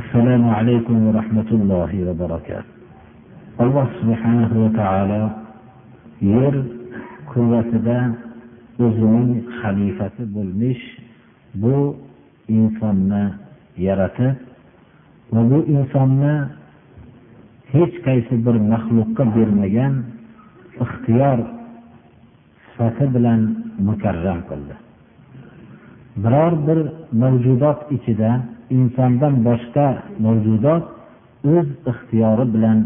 assalomu alaykum va rahmatullohi va barakatuh. Alloh subhanahu va taolo yer kurrasida o'zining xalifasi bo'lmish bu insonni yaratib va bu insonni hech qaysi bir maxluqqa bermagan ixtiyor sifati bilan mukarram qildi. Biror bir mavjudot ichida insondan boshqa mavjudot o'z ixtiyori bilan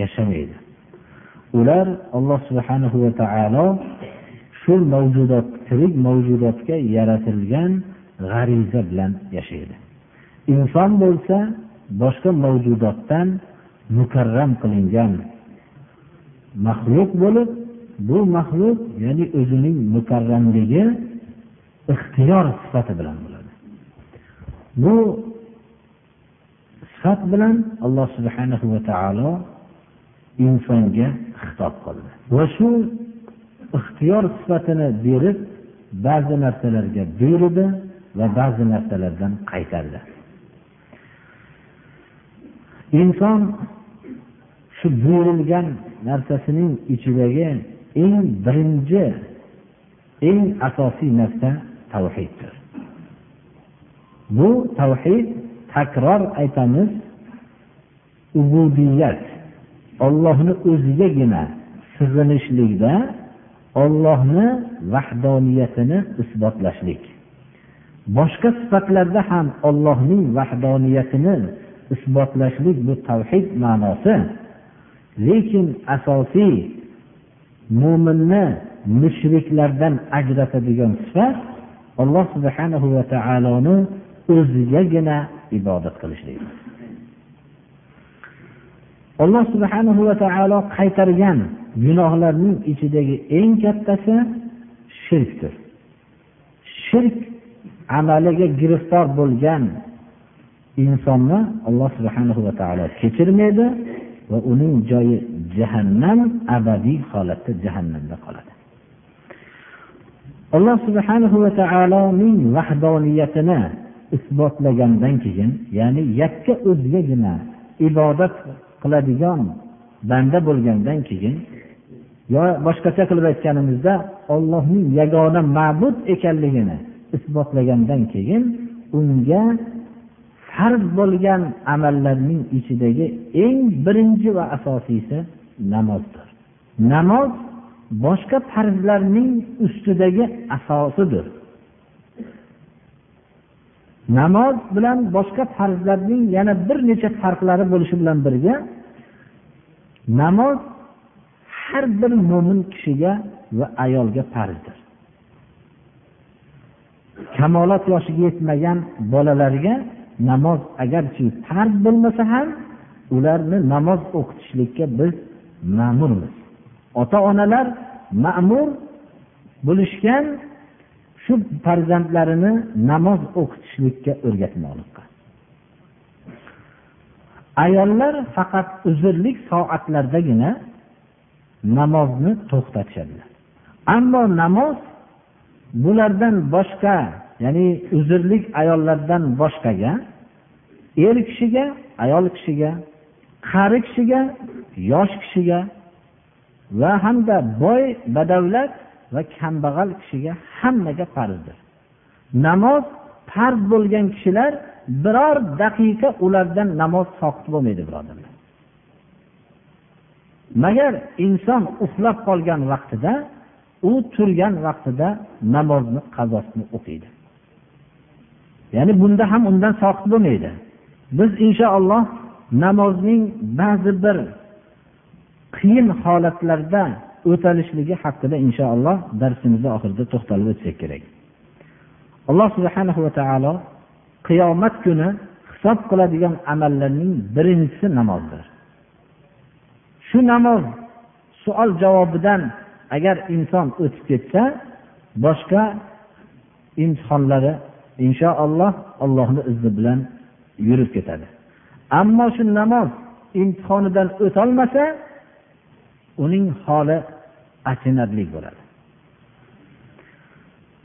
yashamaydi. Ular alloh subhanahu va taolo shu mavjudot tirik mavjudotga yaratilgan g'ariza bilan yashaydi. Inson bo'lsa boshqa mavjudotdan mukarram qilingan maxluq bo'lib bu maxluq ya'ni o'zining mukarramligi ixtiyor sifati bilan bo'ladi. Bu sifat bilan alloh subhanahu va taolo insonga xitob qildi. Va shu ixtiyor sifatini berib ba'zi narsalarga buyurdi va ba'zi narsalardan qaytardi. Inson shu buyurilgan narsasining ichidagi eng birinchi eng asosiy narsa tavhiddir. Bu tavhid takror aytamiz ubudiyat. Ollohni o'zigagina sig'inishlikda ollohni vahdoniyatini isbotlashlik. Boshqa sifatlarda ham ollohning vahdoniyatini isbotlashlik bu tavhid ma'nosi. Lekin asosiy mo'minni mushriklardan ajratadigan sifat alloh subhanahu va taoloni o'zigagina ibodat qilishlik alloh subhanahu va taolo qaytargan gunohlarning ichidagi eng kattasi shirkdir. Shirk amaliga giriftor bo'lgan insonni alloh subhanahu va taolo kechirmaydi va uning joyi jahannam abadiy holatda jahannamda qoladi. Alloh subhanahu va taoloning vahdoniyatini isbotlagandan keyin ya'ni yakka o'zigagina ibodat qiladigan banda bo'lgandan keyin yo boshqacha qilib aytganimizda ollohning yagona ma'bud ekanligini isbotlagandan keyin unga farz bo'lgan amallarning ichidagi eng birinchi va asosiysi namozdir. Namoz boshqa farzlarning ustidagi asosidir. Namoz bilan boshqa farzlarning yana bir necha farqlari bo'lishi bilan birga namoz har bir mo'min kishiga va ayolga farzdir. Kamolat yoshiga yetmagan bolalarga namoz agarchi farz bo'lmasa ham ularni namoz o'qitishlikka biz ma'murmiz. Ota onalar ma'mur bo'lishgan shu farzandlarini namoz o'qitishlikka o'rgatmoqlikqa ayollar faqat uzrlik soatlardagina namozni to'xtatishadilar. Ammo namoz bulardan boshqa ya'ni uzrlik ayollardan boshqaga er kishiga ayol kishiga qari kishiga yosh kishiga va hamda boy badavlat va kambag'al kishiga hammaga farzdir. Namoz farz bo'lgan kishilar biror daqiqa ulardan namoz soqit bo'lmaydi birodarlar. Magar inson uxlab qolgan vaqtida u turgan vaqtida namozni qazosini o'qiydi. Ya'ni bunda ham undan soqit bo'lmaydi. Biz inshaalloh namozning ba'zi bir qiyin holatlarda o'talishligi haqida inshaalloh darsimizni oxirida to'xtalib o'tsak kerak. Alloh subhanahu va taolo qiyomat kuni hisob qiladigan amallarning birinchisi namozdir. Shu namoz savol javobidan agar inson o'tib ketsa boshqa imtihonlari inshaalloh allohni izni bilan yurib ketadi. Ammo shu namoz imtihonidan o'tolmasa uning holi achinarli bo'ladi.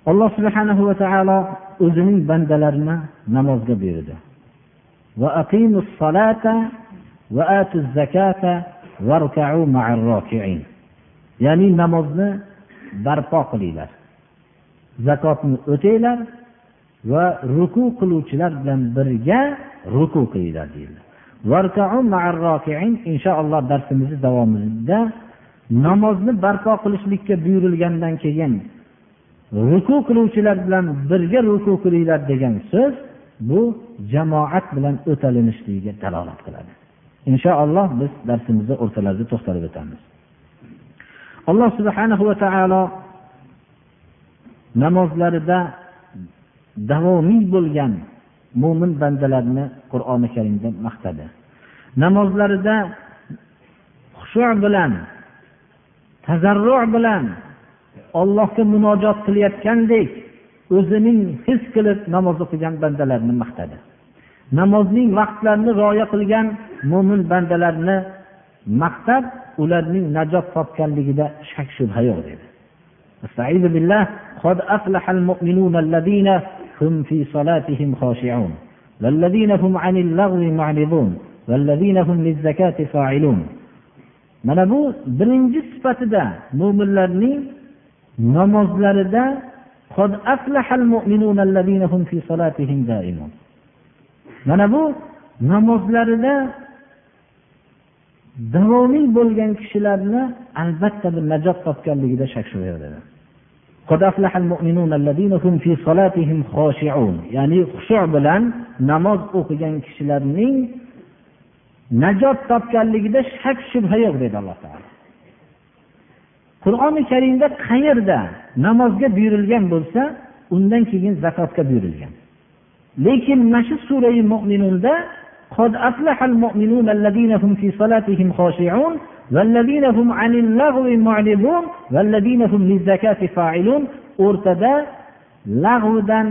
Alloh subhanahu va taolo o'zining bandalarini namozga buyurdi. Ya'ni namozni barpo qilinglar. Zakotni o'tanglar va ruku qiluvchilar bilan birga ruku qilinglar deyildi. Inshaalloh darsimizni davomida namozni barpo qilishlikka buyurilgandan keyin ruku qiluvchilar bilan birga ruku qilinglar degan so'z bu jamoat bilan o'talinishligiga dalolat qiladi. Inshaalloh biz darsimizni o'rtalarida to'xtalib o'tamiz. Alloh subhanahu va taolo namozlarida davomiy bo'lgan mo'min bandalarni qur'oni karimda maqtadi. Namozlarida xushu bilan tazarru bilan ollohga munojot qilayotgandek o'zining his qilib namoz o'qigan bandalarni maqtadi namozning vaqtlarini rioya qilgan mo'min bandalarni maqtab ularning najot topganligida shak shubha yo'q dedi استعيذ بالله قد أفلح المؤمنون الذين هم في صلاتهم خاشعون والذين هم عن اللغو معرضون والذين هم للزكاة فاعلون mana bu birinchi sifatida mo'minlarning namozlarida mana bu namozlarida davomiy bo'lgan kishilarni albatta bir najot topganligida shak shubha yo'q ya'ni xushu bilan namoz o'qigan kishilarning najot topganligida shak shubha yo'q dedi alloh taolo qur'oni karimda qayerda namozga buyurilgan bo'lsa undan keyin zakotga buyurilgan lekin mana shu surai mo'minunda قد أفلح المؤمنون الذين هم في صلاتهم خاشعون والذين هم عن اللغو معرضون والذين هم للزكاة فاعلون o'rtada lag'vidan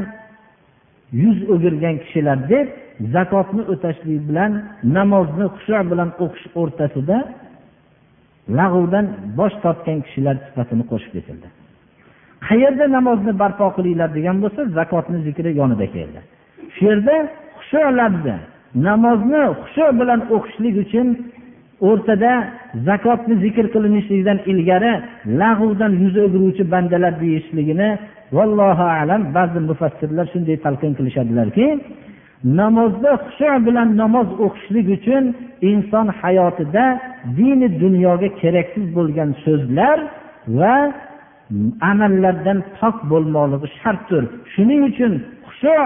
yuz o'girgan kishilar deb zakotni o'tashlik bilan namozni xushu bilan o'qish o'rtasida lag'uvdan bosh tortgan kishilar sifatini qo'shib ketildi. Qayerda namozni barpo qilinglar degan bo'lsa zakotni zikri yonida keldi. Shu yerda xushu labzi namozni xushu bilan o'qishlik uchun o'rtada zakotni zikr qilinishligidan ilgari lag'uvdan yuz o'giruvchi bandalar deyishligini vallohu alam ba'zi mufassirlar shunday talqin qilishadilarki namozda xushu bilan namoz o'qishlik uchun inson hayotida dini dunyoga keraksiz bo'lgan so'zlar va amallardan pok bo'lmoqligi shartdir. Shuning uchun xushu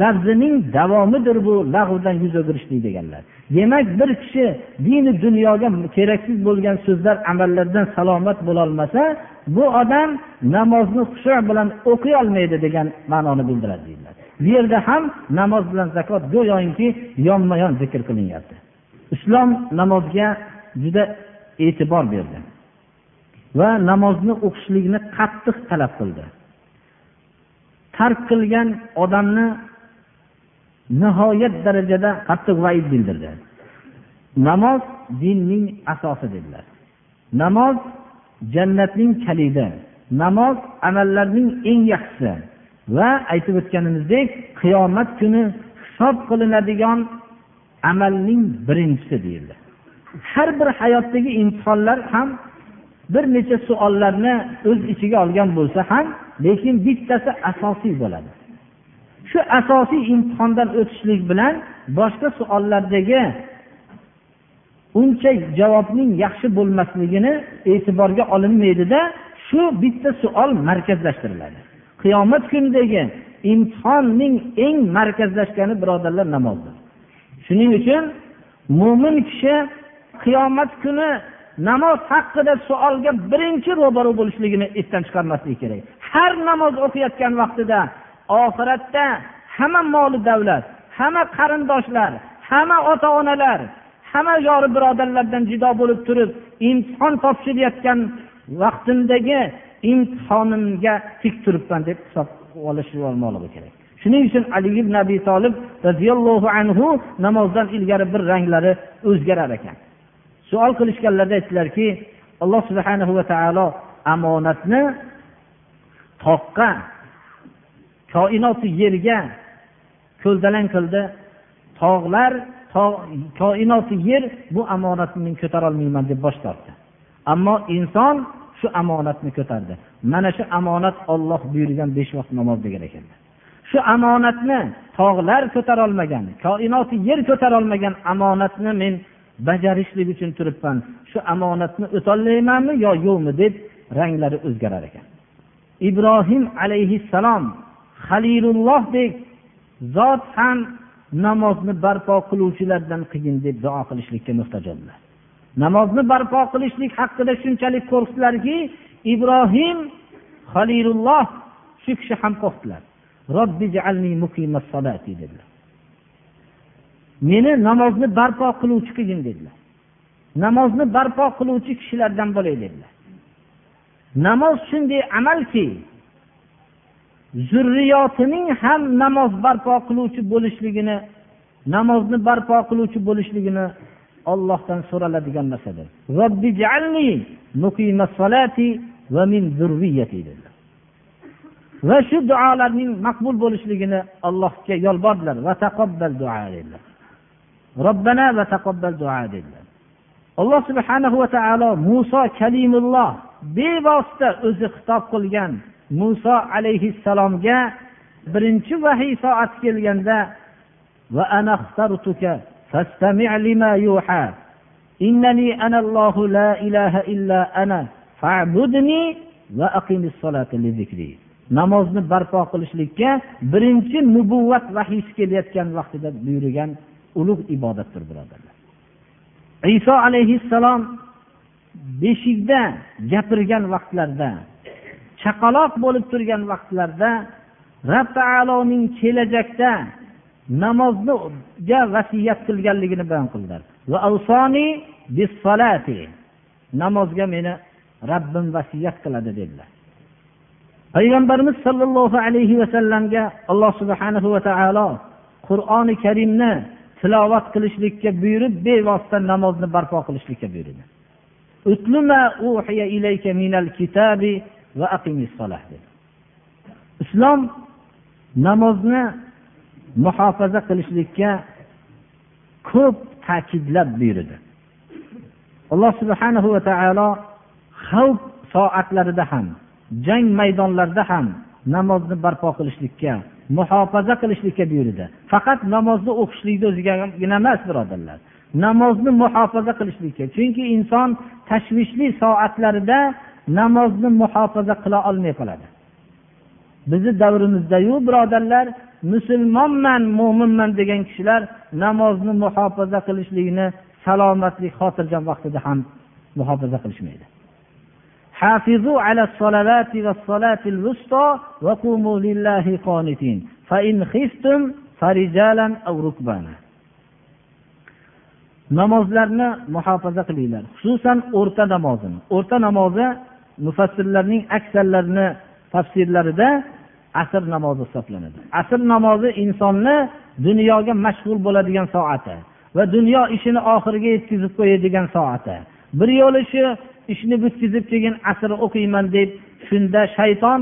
lafzining davomidir bu lag'vdan yuz o'girishlik deganlar. Demak bir kishi dini dunyoga keraksiz bo'lgan so'zlar amallardan salomat bo'lolmasa bu odam namozni xushu bilan o'qiy olmaydi degan ma'noni bildiradi deydilar bu yerda ham namoz bilan zakot go'yoki yonma yon zikr qilinyapti. Islom namozga juda e'tibor berdi va namozni o'qishlikni qattiq talab qildi. Tark qilgan odamni nihoyat darajada qattiq vaid bildirdi. Namoz dinning asosi dedilar. Namoz jannatning kalidi namoz amallarning eng yaxshisi. Va aytib o'tganimizdek qiyomat kuni hisob qilinadigan amalning birinchisi deyildi. Har bir hayotdagi imtihonlar ham bir necha savollarni o'z ichiga olgan bo'lsa ham lekin bittasi asosiy bo'ladi. Shu asosiy imtihondan o'tishlik bilan boshqa savollardagi uncha javobning yaxshi bo'lmasligini e'tiborga olinmaydida shu bitta savol markazlashtiriladi. Qiyomat kunidagi imtihonning eng markazlashgani birodarlar namozdir. Shuning uchun mo'min kishi qiyomat kuni namoz haqida savolga birinchi ro'baru bo'lishligini esdan chiqarmasligi kerak. Har namoz o'qiyotgan vaqtida oxiratda hamma moli davlat hamma qarindoshlar hamma ota onalar hamma yori birodarlardan judo bo'lib turib imtihon topshirayotgan vaqtimdagi imtihonimga tik turibman deb hisob olish olmoqligi kerak. Shuning uchun ali ibn abi tolib roziyallohu anhu namozdan ilgari bir ranglari o'zgarar ekan. Suol qilishganlarida aytdilarki alloh subhanahu va taolo omonatni toqqa koinoti yerga ko'ldalang qildi tog'lar koinoti yer bu omonatni men ko'tarolmayman deb bosh tortdi. Ammo inson shu omonatni ko'tardi. Mana shu omonat olloh buyurgan besh vaqt namoz degan ekanlar shu omonatni tog'lar ko'tarolmagan koinoti yer ko'tarolmagan omonatni men bajarishlik uchun turibman. Shu omonatni o'tolmaymanmi yo yo'qmi deb ranglari o'zgarar ekan. Ibrohim alayhissalom halilullohdek zot ham namozni barpo qiluvchilardan qiyin deb duo qilishlikka muhtoj edilar namozni barpo qilishlik haqida shunchalik qo'rqdilarki ibrohim halilulloh shu kishi ham qo'rqdilar. Dedilar. Meni namozni barpo qiluvchi qilgin dedilar. Namozni barpo qiluvchi kishilardan bo'lay dedilar. Namoz shunday amalki zurriyotining ham namoz barpo qiluvchi bo'lishligini namozni barpo qiluvchi bo'lishligini ollohdan so'raladigan narsadir. Va shu duolarning maqbul bo'lishligini allohga yolbordilar. Va taqobbal duo dedilar. Robbana va taqobbal duo dedilar. Alloh subhanahu va taolo muso kalimulloh bevosita o'zi xitob qilgan muso alayhissalomga birinchi vahiy soati kelganda va ana إنني أنا الله لا إله إلا أنا فاعبدني وأقم الصلاة لذكري namozni barpo qilishlikka birinchi nubuvvat vahiysi kelayotgan vaqtida buyurgan ulug' ibodatdir birodarlar iso alayhissalom beshikda gapirgan vaqtlarda chaqaloq bo'lib turgan vaqtlarda rob taoloning kelajakda namozga vasiyat qilganligini bayon qildilar. Namozga meni rabbim vasiyat qiladi dedilar. Payg'ambarimiz sollallohu alayhi vasallamga alloh subhanahu va taolo qur'oni karimni tilovat qilishlikka buyurib bevosita namozni barpo qilishlikka buyurdi. Islom namozni muhofaza qilishlikka ko'p ta'kidlab buyurdi. Alloh subhanahu va taolo xavf soatlarida ham jang maydonlarida ham namozni barpo qilishlikka muhofaza qilishlikka buyurdi. Faqat namozni o'qishlikni o'zigagina emas birodarlar. Namozni muhofaza qilishlikka chunki inson tashvishli soatlarida namozni muhofaza qila olmay qoladi. Bizni davrimizdayu birodarlar musulmonman mo'minman degan kishilar namozni muhofaza qilishlikni salomatlik xotirjam vaqtida ham muhofaza qilishmaydi حافظوا على الصلوات والصلاة الوسطى وقوموا لله قانتين فإن خفتم فرجالا أو ركبانا namozlarni muhofaza qilinglar xususan o'rta namozini o'rta namozi mufassirlarning aksarlarini tafsirlarida asr namozi hisoblanadi. Asr namozi insonni dunyoga mashg'ul bo'ladigan soati va dunyo ishini oxiriga yetkazib qo'yadigan soati. Bir yo'li shu ishni bitkazib keyin asr o'qiyman deb shunda shayton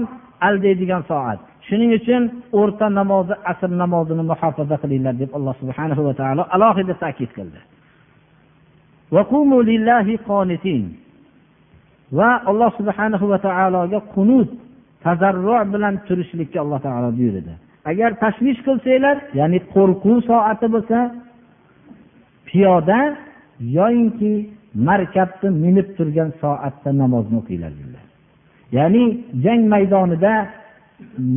aldaydigan soat. Shuning uchun o'rta namozi asr namozini muhofaza qilinglar deb alloh subhanahu va taolo alohida ta'kid qildi. Va alloh subhanahu va taologa qunut tazarru bilan turishlikka alloh taolo buyurdi agar tashvish qilsanglar ya'ni qo'rquv soati bo'lsa piyoda yoyinki markabni minib turgan soatda namozni o'qinglar dedilar. Ya'ni jang maydonida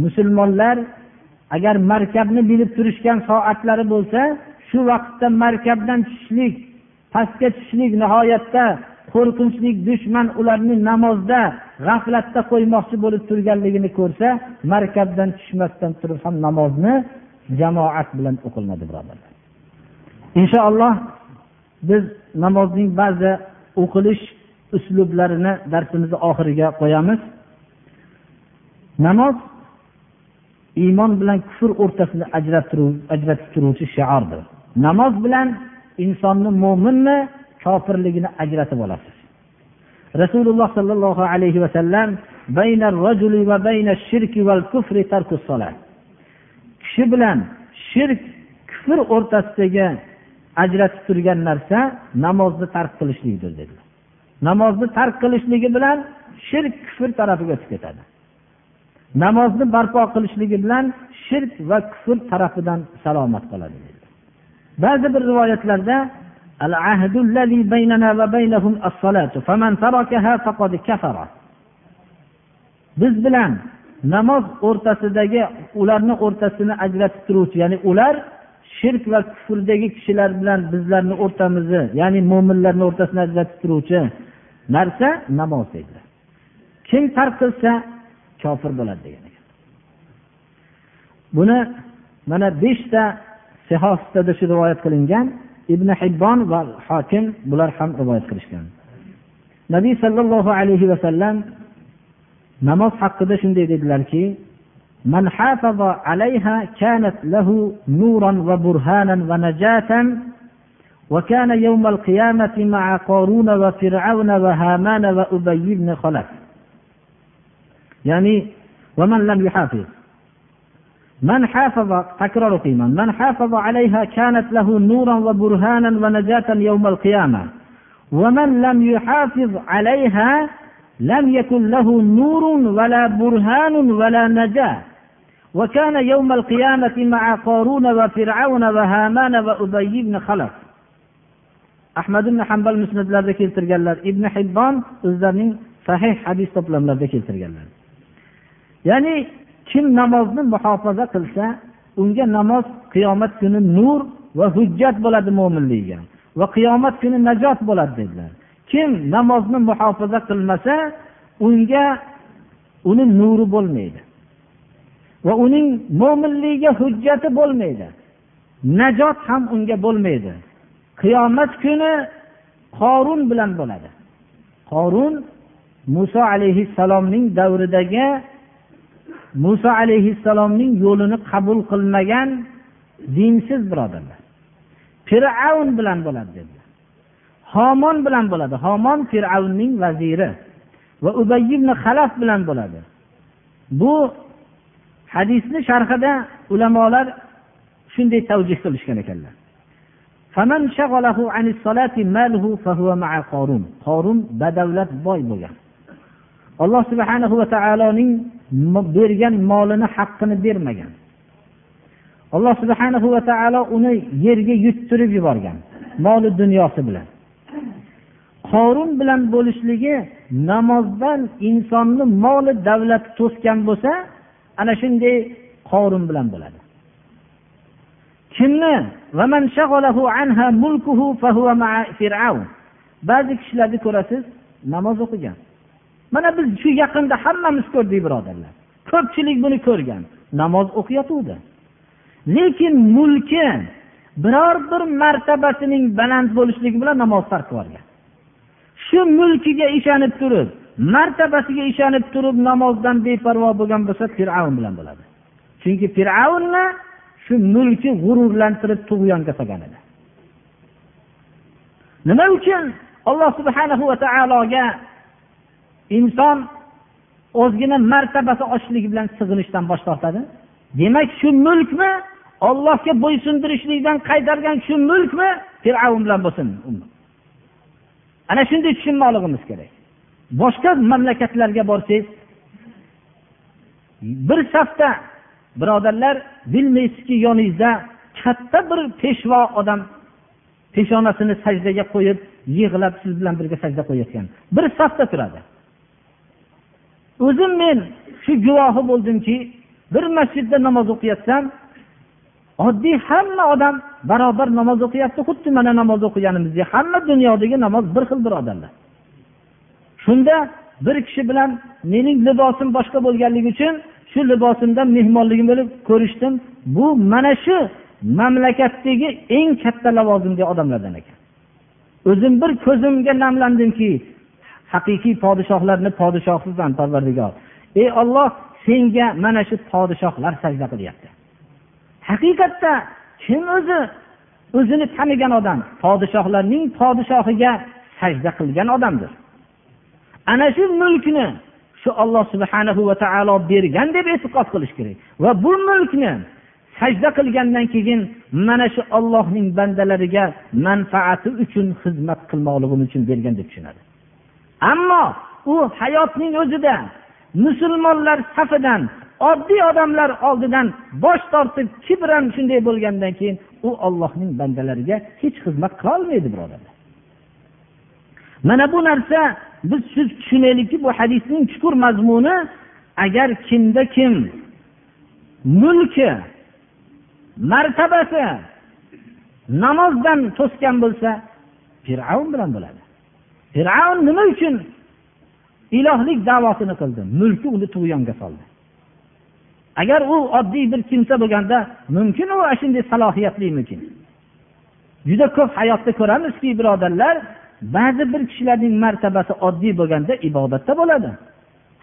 musulmonlar agar markabni minib turishgan soatlari bo'lsa shu vaqtda markabdan tushishlik pastga tushishlik nihoyatda qo'rqinchli dushman ularni namozda g'aflatda qo'ymoqchi bo'lib turganligini ko'rsa markabdan tushmasdan turib ham namozni jamoat bilan o'qilmadi birodarlar. Inshaalloh biz namozning ba'zi o'qilish uslublarini darsimizni oxiriga qo'yamiz. Namoz iymon bilan kufr o'rtasida ajratib turuvchi shiordir. Namoz bilan insonni mo'minni kofirligini ajratib olasiz. Rasululloh sollallohu alayhi vasallam kishi bilan shirk kufr o'rtasidagi ajratib turgan narsa namozni tark qilishlikdir dedilar. Namozni tark qilishligi bilan shirk kufr tarafiga o'tib ketadi. Namozni barpo qilishligi bilan shirk va kufr tarafidan salomat qoladi ba'zi bir rivoyatlarda العهد الذي بيننا وبينهم الصلاة. فمن تركها فقد كفر. biz bilan namoz o'rtasidagi ularni o'rtasini ajratib turuvchi ya'ni ular shirk va kufrdagi kishilar bilan bizlarni o'rtamizni ya'ni mo'minlarni o'rtasini ajratib turuvchi narsa namoz dedilar kim tark qilsa kofir bo'ladi degan ekan. Buni mana beshta sihosida shu rivoyat qilingan. Ibn hibbon va hokim bular ham rivoyat qilishgan nabiy sollallohu alayhi vasallam namoz haqida shunday dedilarki من حافظ عليها كانت له نورا وبرهانا ونجاة وكان يوم القيامة مع قارون وفرعون وهامان وأبي بن خلف يعني ومن لم يحافظ من حافظ تكرار قيما من حافظ عليها كانت له نورا وبرهانا ونجاة يوم القيامة. ومن لم يحافظ عليها لم يكن له نور ولا برهان ولا نجاة. وكان يوم القيامة مع قارون وفرعون وهامان وأبي بن خلف. ahmad ibn hambal musnatlarda keltirganlar ibn hibbon o'zlarining sahih hadis to'plamlarida keltirganlar ya'ni kim namozni muhofaza qilsa unga namoz qiyomat kuni nur va hujjat bo'ladi mo'minligiga va qiyomat kuni najot bo'ladi dedilar. Kim namozni muhofaza qilmasa unga uni nuri bo'lmaydi. Va uning mo'minligiga hujjati bo'lmaydi. Najot ham unga bo'lmaydi. Qiyomat kuni qorun bilan bo'ladi. Qorun muso alayhissalomning davridagi muso alayhissalomning yo'lini qabul qilmagan dinsiz birodarlar. Fir'avn bilan bo'ladi dedilar. Homon bilan bo'ladi. Homon fir'avnning vaziri va ubay ibn halaf bilan bo'ladi. Bu hadisni sharhida ulamolar shunday tavjih qilishgan ekanlar. Qorun badavlat boy bo'lgan. Alloh subhanahu va taoloning bergan molini haqqini bermagan. Alloh subhanahu va taolo uni yerga yuttirib yuborgan moli dunyosi bilan. Qorun bilan bo'lishligi namozdan insonni moli davlati to'sgan bo'lsa ana shunday qorun bilan bo'ladi. Kimni? Ba'zi kishilarni ko'rasiz namoz o'qigan. Mana biz shu yaqinda hammamiz ko'rdik birodarlar. Ko'pchilik buni ko'rgan. Namoz o'qiyotgandi lekin mulki biror bir martabasining baland bo'lishligi bilan namoz tark qilib shu mulkiga ishonib turib martabasiga ishonib turib namozdan beparvo bo'lgan bo'lsa fir'avn bilan bo'ladi. Chunki fir'avnni shu mulki g'ururlantirib tug'yonga solgan edi. Nima uchun? Alloh subhanahu va taologa inson o'zgina martabasi oshishligi bilan sig'inishdan bosh tortadi. Demak shu mulkmi? Ollohga bo'ysundirishlikdan qaytargan shu mulkmi? Fir'avn bilan bo'lsin. Ana shunday tushunmoqligimiz kerak. Boshqa mamlakatlarga borsangiz bir safda birodarlar bilmaysizki yoningizda katta bir peshvo odam peshonasini sajdaga qo'yib yig'lab siz bilan birga sajda qo'yayotgan. Bir safda turadi. O'zim men shu guvohi bo'ldimki bir masjidda namoz o'qiyotsam oddiy hamma odam barobar namoz o'qiyapti xuddi mana namoz o'qiganimizdek hamma dunyodagi namoz bir xil birodarlar shunda bir kishi bilan mening libosim boshqa bo'lganligi uchun shu libosimdan mehmonligim bo'lib ko'rishdim bu mana shu mamlakatdagi eng katta lavozimli odamlardan ekan. O'zim bir ko'zimga namlandimki haqiqiy podshohlarni podshohisan parvardigor. Ey olloh senga mana shu podshohlar sajda qilyapti. Haqiqatda kim o'zi o'zini tanigan odam? Podshohlarning podshohiga sajda qilgan odamdir. Ana shu mulkni shu olloh subhanahu va taolo bergan deb e'tiqod qilish kerak. Va bu mulkni sajda qilgandan keyin mana shu ollohning bandalariga manfaati uchun xizmat qilmoqligim uchun bergan deb tushunadi. Ammo u hayotning o'zida musulmonlar safidan oddiy odamlar oldidan bosh tortib kibran shunday bo'lgandan keyin u ollohning bandalariga hech xizmat qilolmaydi birodarlar. Mana bu narsa biz siz tushunaylikki bu hadisning chuqur mazmuni agar kimda kim mulki martabasi namozdan to'sgan bo'lsa fir'avn bilan bo'ladi. Fir'avn nima uchun ilohlik davosini qildi? Mulki uni tug'yonga soldi. Agar u oddiy bir kimsa bo'lganda mumkin u shunday salohiyatlimikin juda ko'p hayotda ko'ramizki birodarlar ba'zi bir kishilarning martabasi oddiy bo'lganda ibodatda bo'ladi.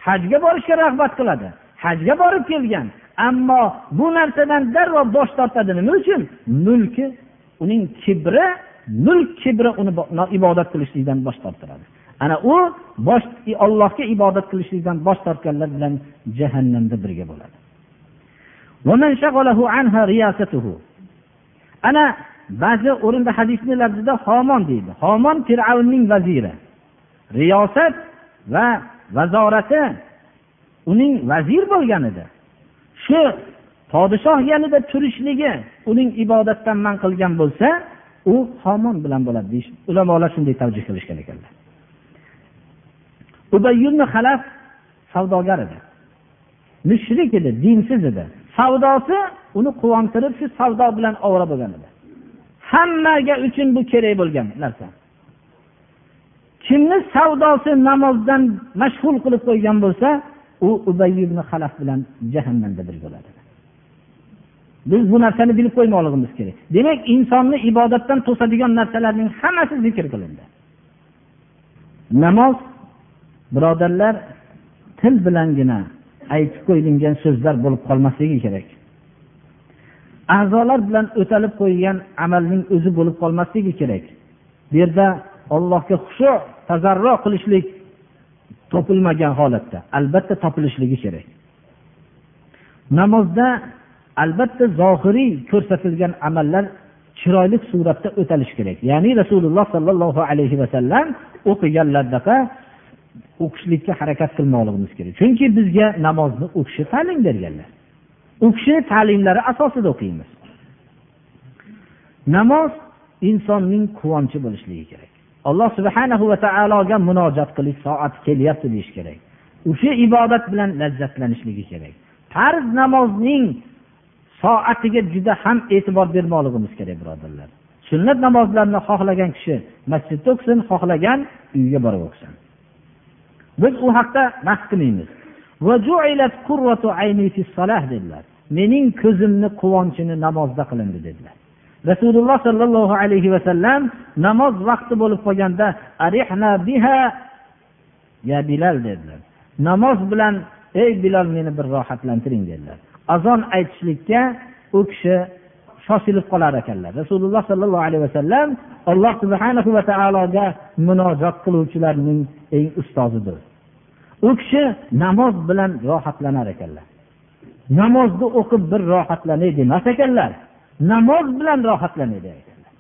Hajga borishga rag'bat qiladi. Hajga borib kelgan. Ammo bu narsadan darrov bosh tortadi nima uchun? Mulki uning kibri mulk kibri uni ibodat qilishlikdan bosh torttiradi ana u bosh ollohga ibodat qilishlikdan bosh tortganlar bilan jahannamda birga bo'ladi. Ana ba'zi o'rinda hadisni lafzida homon deydi. Homon fir'avnning vaziri. Riyosat va vazorati uning vazir bo'lgan edi shu podshoh yanida turishligi uning ibodatdan man qilgan bo'lsa u homon bilan bo'ladi deyish ulamolar shunday tavjih qilishgan ekanlar. Ubayyulni halaf savdogar edi. Mushrik edi dinsiz edi. Savdosi uni quvontirib shu savdo bilan ovora bo'lgan edi. Hammaga uchun bu kerak bo'lgan narsa. Kimni savdosi namozdan mashg'ul qilib qo'ygan bo'lsa u ubay ibn halaf bilan jahannamda bir bo'ladi. Biz bu narsani bilib qo'ymoqligimiz kerak. Demak insonni ibodatdan to'sadigan narsalarning hammasi zikr qilindi. Namoz birodarlar til bilangina aytib qo'yilgan so'zlar bo'lib qolmasligi kerak. A'zolar bilan o'talib qo'yilgan amalning o'zi bo'lib qolmasligi kerak. Bu yerda allohga xushu tazarro qilishlik topilmagan holatda albatta topilishligi kerak. Namozda albatta zohiriy ko'rsatilgan amallar chiroyli suratda o'talishi kerak. Ya'ni rasululloh sollallohu alayhi vasallam o'qiganlardaqa o'qishlikka harakat qilmoqligimiz kerak. Chunki bizga namozni u kishi ta'lim berganlar. U kishini ta'limlari asosida o'qiymiz. Namoz insonning quvonchi bo'lishligi kerak. Alloh subhanahu va taologa munojat qilish soati kelyapti deyish kerak. O'sha ibodat bilan lazzatlanishligi kerak. Farz namozning soatiga juda ham e'tibor bermoqligimiz kerak birodarlar. Sunnat namozlarini xohlagan kishi masjidda o'qisin xohlagan uyiga borib o'qisin biz u haqda bahs qilmaymiz. Mening ko'zimni quvonchini namozda qilindi dedilar. Rasululloh sollallohu alayhi vasallam namoz vaqti bo'lib qolganda arihna biha ya bilal dedilar. Namoz bilan ey bilal meni bir rohatlantiring dedilar. Azon aytishlikka u kishi shoshilib qolar ekanlar. Rasululloh sollallohu alayhi vasallam alloh subhana va taologa munojot qiluvchilarning eng ustozidir. U kishi namoz bilan rohatlanar ekanlar. Namozni o'qib bir rohatlanay demas ekanlar. Namoz bilan rohatlanay ekanlar.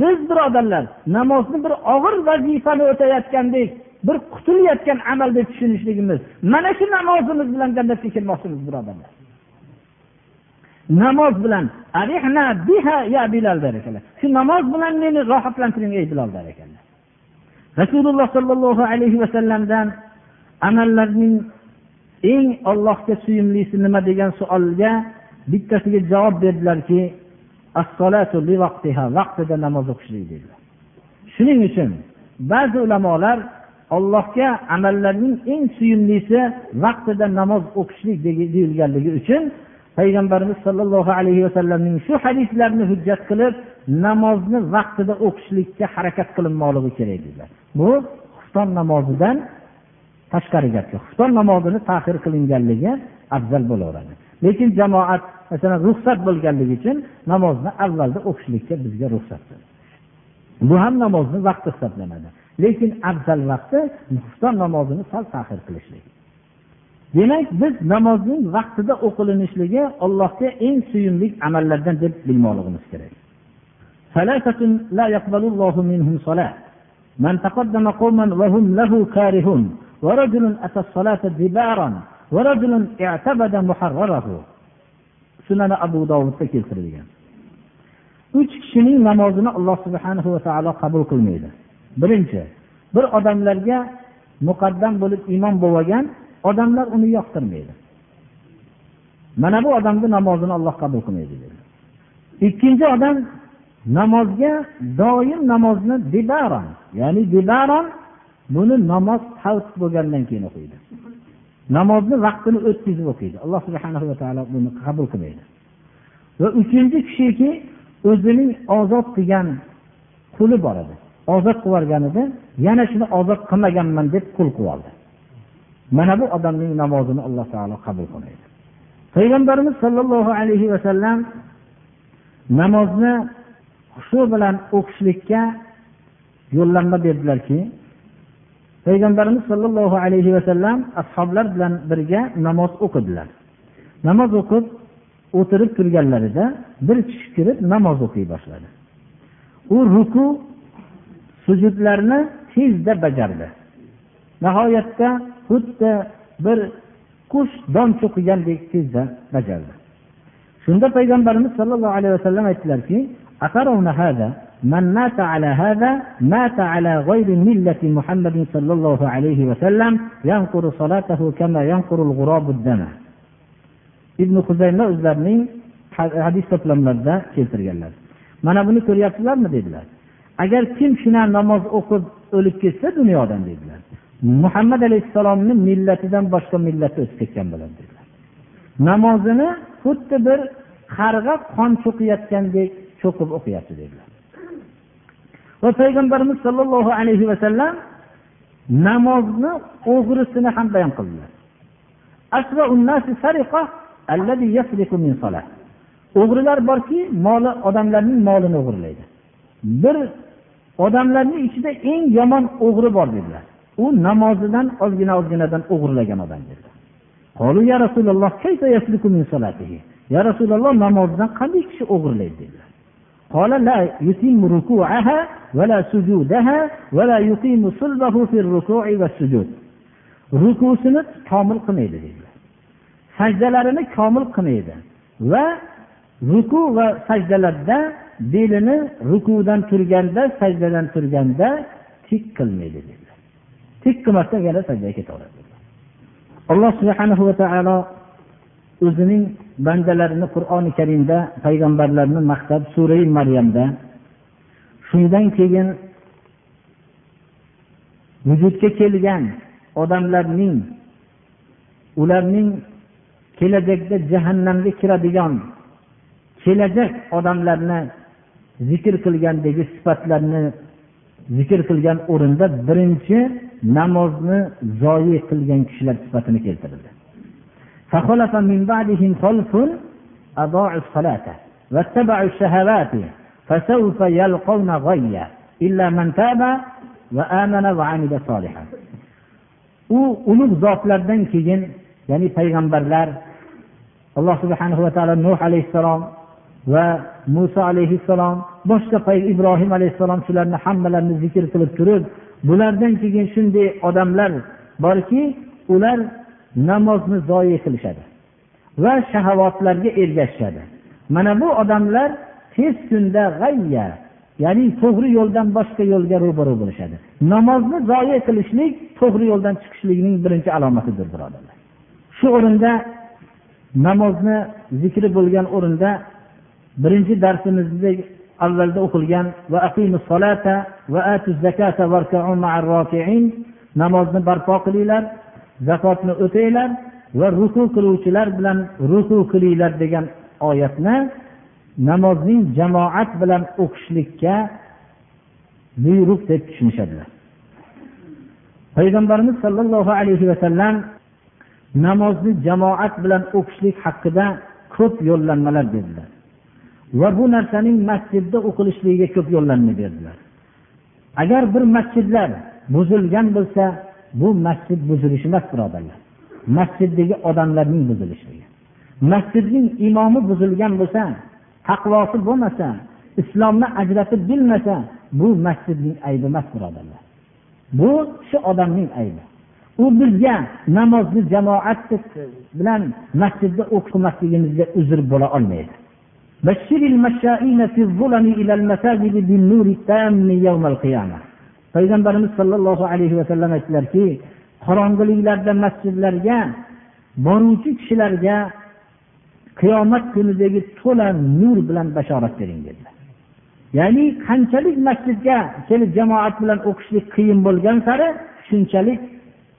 Biz birodarlar namozni bir og'ir vazifani o'tayotgandek bir qutulayotgan amal deb tushunishligimiz mana shu namozimiz bilan jannatga kirmoqchimiz birodarlar. Namoz bilan der ekanlar. Shu namoz bilan meni rohatlantiring ey bilol der ekanlar. Rasululloh sollallohu alayhi vasallamdan amallarning eng ollohga suyumlisi nima degan savolga bittasiga javob berdilarki vaqtida namoz o'qishlik dedilar. Shuning uchun ba'zi ulamolar allohga amallarning eng suyumlisi vaqtida namoz o'qishlik deyilganligi uchun payg'ambarimiz sollallohu alayhi vasallamning shu hadislarini hujjat qilib namozni vaqtida o'qishlikka harakat qilinmoqligi kerak dedilar. Bu xufton namozidan tashqari gapga xufton namozini tahir qilinganligi afzal bo'laveradi. Lekin jamoat masalan ruxsat bo'lganligi uchun namozni avvalda o'qishlikka bizga ruxsat bu ham namozni vaqti hisoblanadi. lekin afzal vaqti xufton namozini sal tahir qilishlik demak biz namozning vaqtida o'qilinishligi allohga eng suyumli amallardan deb bilmoqligimiz kerak من تقدم قوما وهم له كارهون ورجل أتى الصلاة دبارا ورجل اعتبد محرره sunani abu dovudda keltirilgan uch kishining namozini alloh subhanahu va taolo qabul qilmaydi Birinchi bir odamlarga muqaddam bo'lib imom bo'lib olgan odamlar uni yoqtirmaydi. Mana bu odamni namozini olloh qabul qilmaydi dedi. Ikkinchi odam namozga doim namozni dibaron ya'ni dibaron buni namoz havt bo'lgandan keyin o'qiydi. Namozni vaqtini o'tkazib o'qiydi. Alloh subhana va taolo buni qabul qilmaydi. Va uchinchi kishiki o'zining ozod qilgan quli bor edi. Ozod qilib yuborganida yana shuni ozod qilmaganman deb qul qilib oldi. Mana bu odamning namozini alloh taolo qabul qilmaydi. Payg'ambarimiz sollallohu alayhi vasallam namozni xushu bilan o'qishlikka yo'llanma berdilarki payg'ambarimiz sollallohu alayhi vasallam ashoblar bilan birga namoz o'qidilar. Namoz o'qib o'tirib turganlarida bir kishi kirib namoz o'qiy boshladi. U ruku sujudlarni tezda bajardi nihoyatda xuddi bir qush don cho'qigandek tezda bajardi shunda payg'ambarimiz sollallohu alayhi vasallam aytdilarki من مات على هذا مات على غير ملة محمد صلى الله عليه وسلم ينقر صلاته كما ينقر الغراب الدم ibn huzayma o'zlarining hadis to'plamlarida keltirganlar mana buni ko'ryapsizlarmi dedilar Agar kim shuna namoz o'qib o'lib ketsa dunyodan dedilar. Muhammad alayhissalomni millatidan boshqa millat o'tib ketgan bo'ladi dedilar. Namozini xuddi bir qarg'a qon cho'qiyotgandek cho'qib o'qiyapti dedilar. Va payg'ambarimiz sollallohu alayhi vasallam namozni o'g'risini ham bayon qildilar. O'g'rilar borki moli odamlarning molini o'g'irlaydi. Bir odamlarni ichida eng yomon o'g'ri bor dedilar u namozidan ozgina ozginadan o'g'irlagan odam dedilar ya rasululloh ya rasululloh namozdan qanday kishi o'g'irlaydi dedilar قال لا يتم ركوعها ولا سجودها ولا يقيم صلبه في الركوع والسجود rukusini komil qilmaydi dedilar sajdalarini komil qilmaydi va ruku va sajdalarda belini rukudan turganda sajdadan turganda tik qilmaydi dedilar tik qilmasdan yana sajdaga ketaveradi. Alloh subhanahu va taolo o'zining bandalarini qur'oni karimda payg'ambarlarni maqtab surai maryamda shundan keyin vujudga kelgan odamlarning ularning kelajakda jahannamga kiradigan kelajak odamlarni zikr qilgandagi sifatlarni zikr qilgan o'rinda birinchi namozni zoyi qilgan kishilar sifatini keltirildi. u ulug' zotlardan keyin ya'ni payg'ambarlar alloh subhanahu va taolo nuh alayhissalom va muso alayhissalom boshqa ibrohim alayhissalom shularni hammalarini zikr qilib turib bulardan keyin shunday odamlar borki ular namozni zoye qilishadi va shahavotlarga ergashishadi. Mana bu odamlar tez kunda g'ayya ya'ni to'g'ri yo'ldan boshqa yo'lga ro'baro bo'lishadi. Namozni zoyi qilishlik to'g'ri yo'ldan chiqishlikning birinchi alomatidir birodarlar shu o'rinda namozni zikri bo'lgan o'rinda birinchi darsimizdagi avvalda o'qilgan va va namozni barpo qilinglar zakotni o'tanglar va ruku qiluvchilar bilan ruku qilinglar degan oyatni namozning jamoat bilan o'qishlikka buyruq deb tushunishadilar. Payg'ambarimiz sollallohu alayhi vasallam namozni jamoat bilan o'qishlik haqida ko'p yo'llanmalar berdilar. Va bu narsaning masjidda o'qilishligiga ko'p yo'llanma berdilar. Agar bir masjidlar buzilgan bo'lsa bu masjid buzilishi emas birodarlar. Masjiddagi odamlarning buzilishligi masjidning imomi buzilgan bo'lsa taqvosi bo'lmasa islomni ajratib bilmasa bu masjidning aybi emas birodarlar. Bu shu odamning aybi. U bizga namozni jamoat bilan masjidda o'qimasligimizga uzr bo'la olmaydi. Payg'ambarimiz sollallohu alayhi vasallam aytdilarki qorong'iliklarda masjidlarga boruvchi kishilarga qiyomat kunidagi to'la nur bilan bashorat bering dedilar. Ya'ni qanchalik masjidga kelib jamoat bilan o'qishlik qiyin bo'lgan sari shunchalik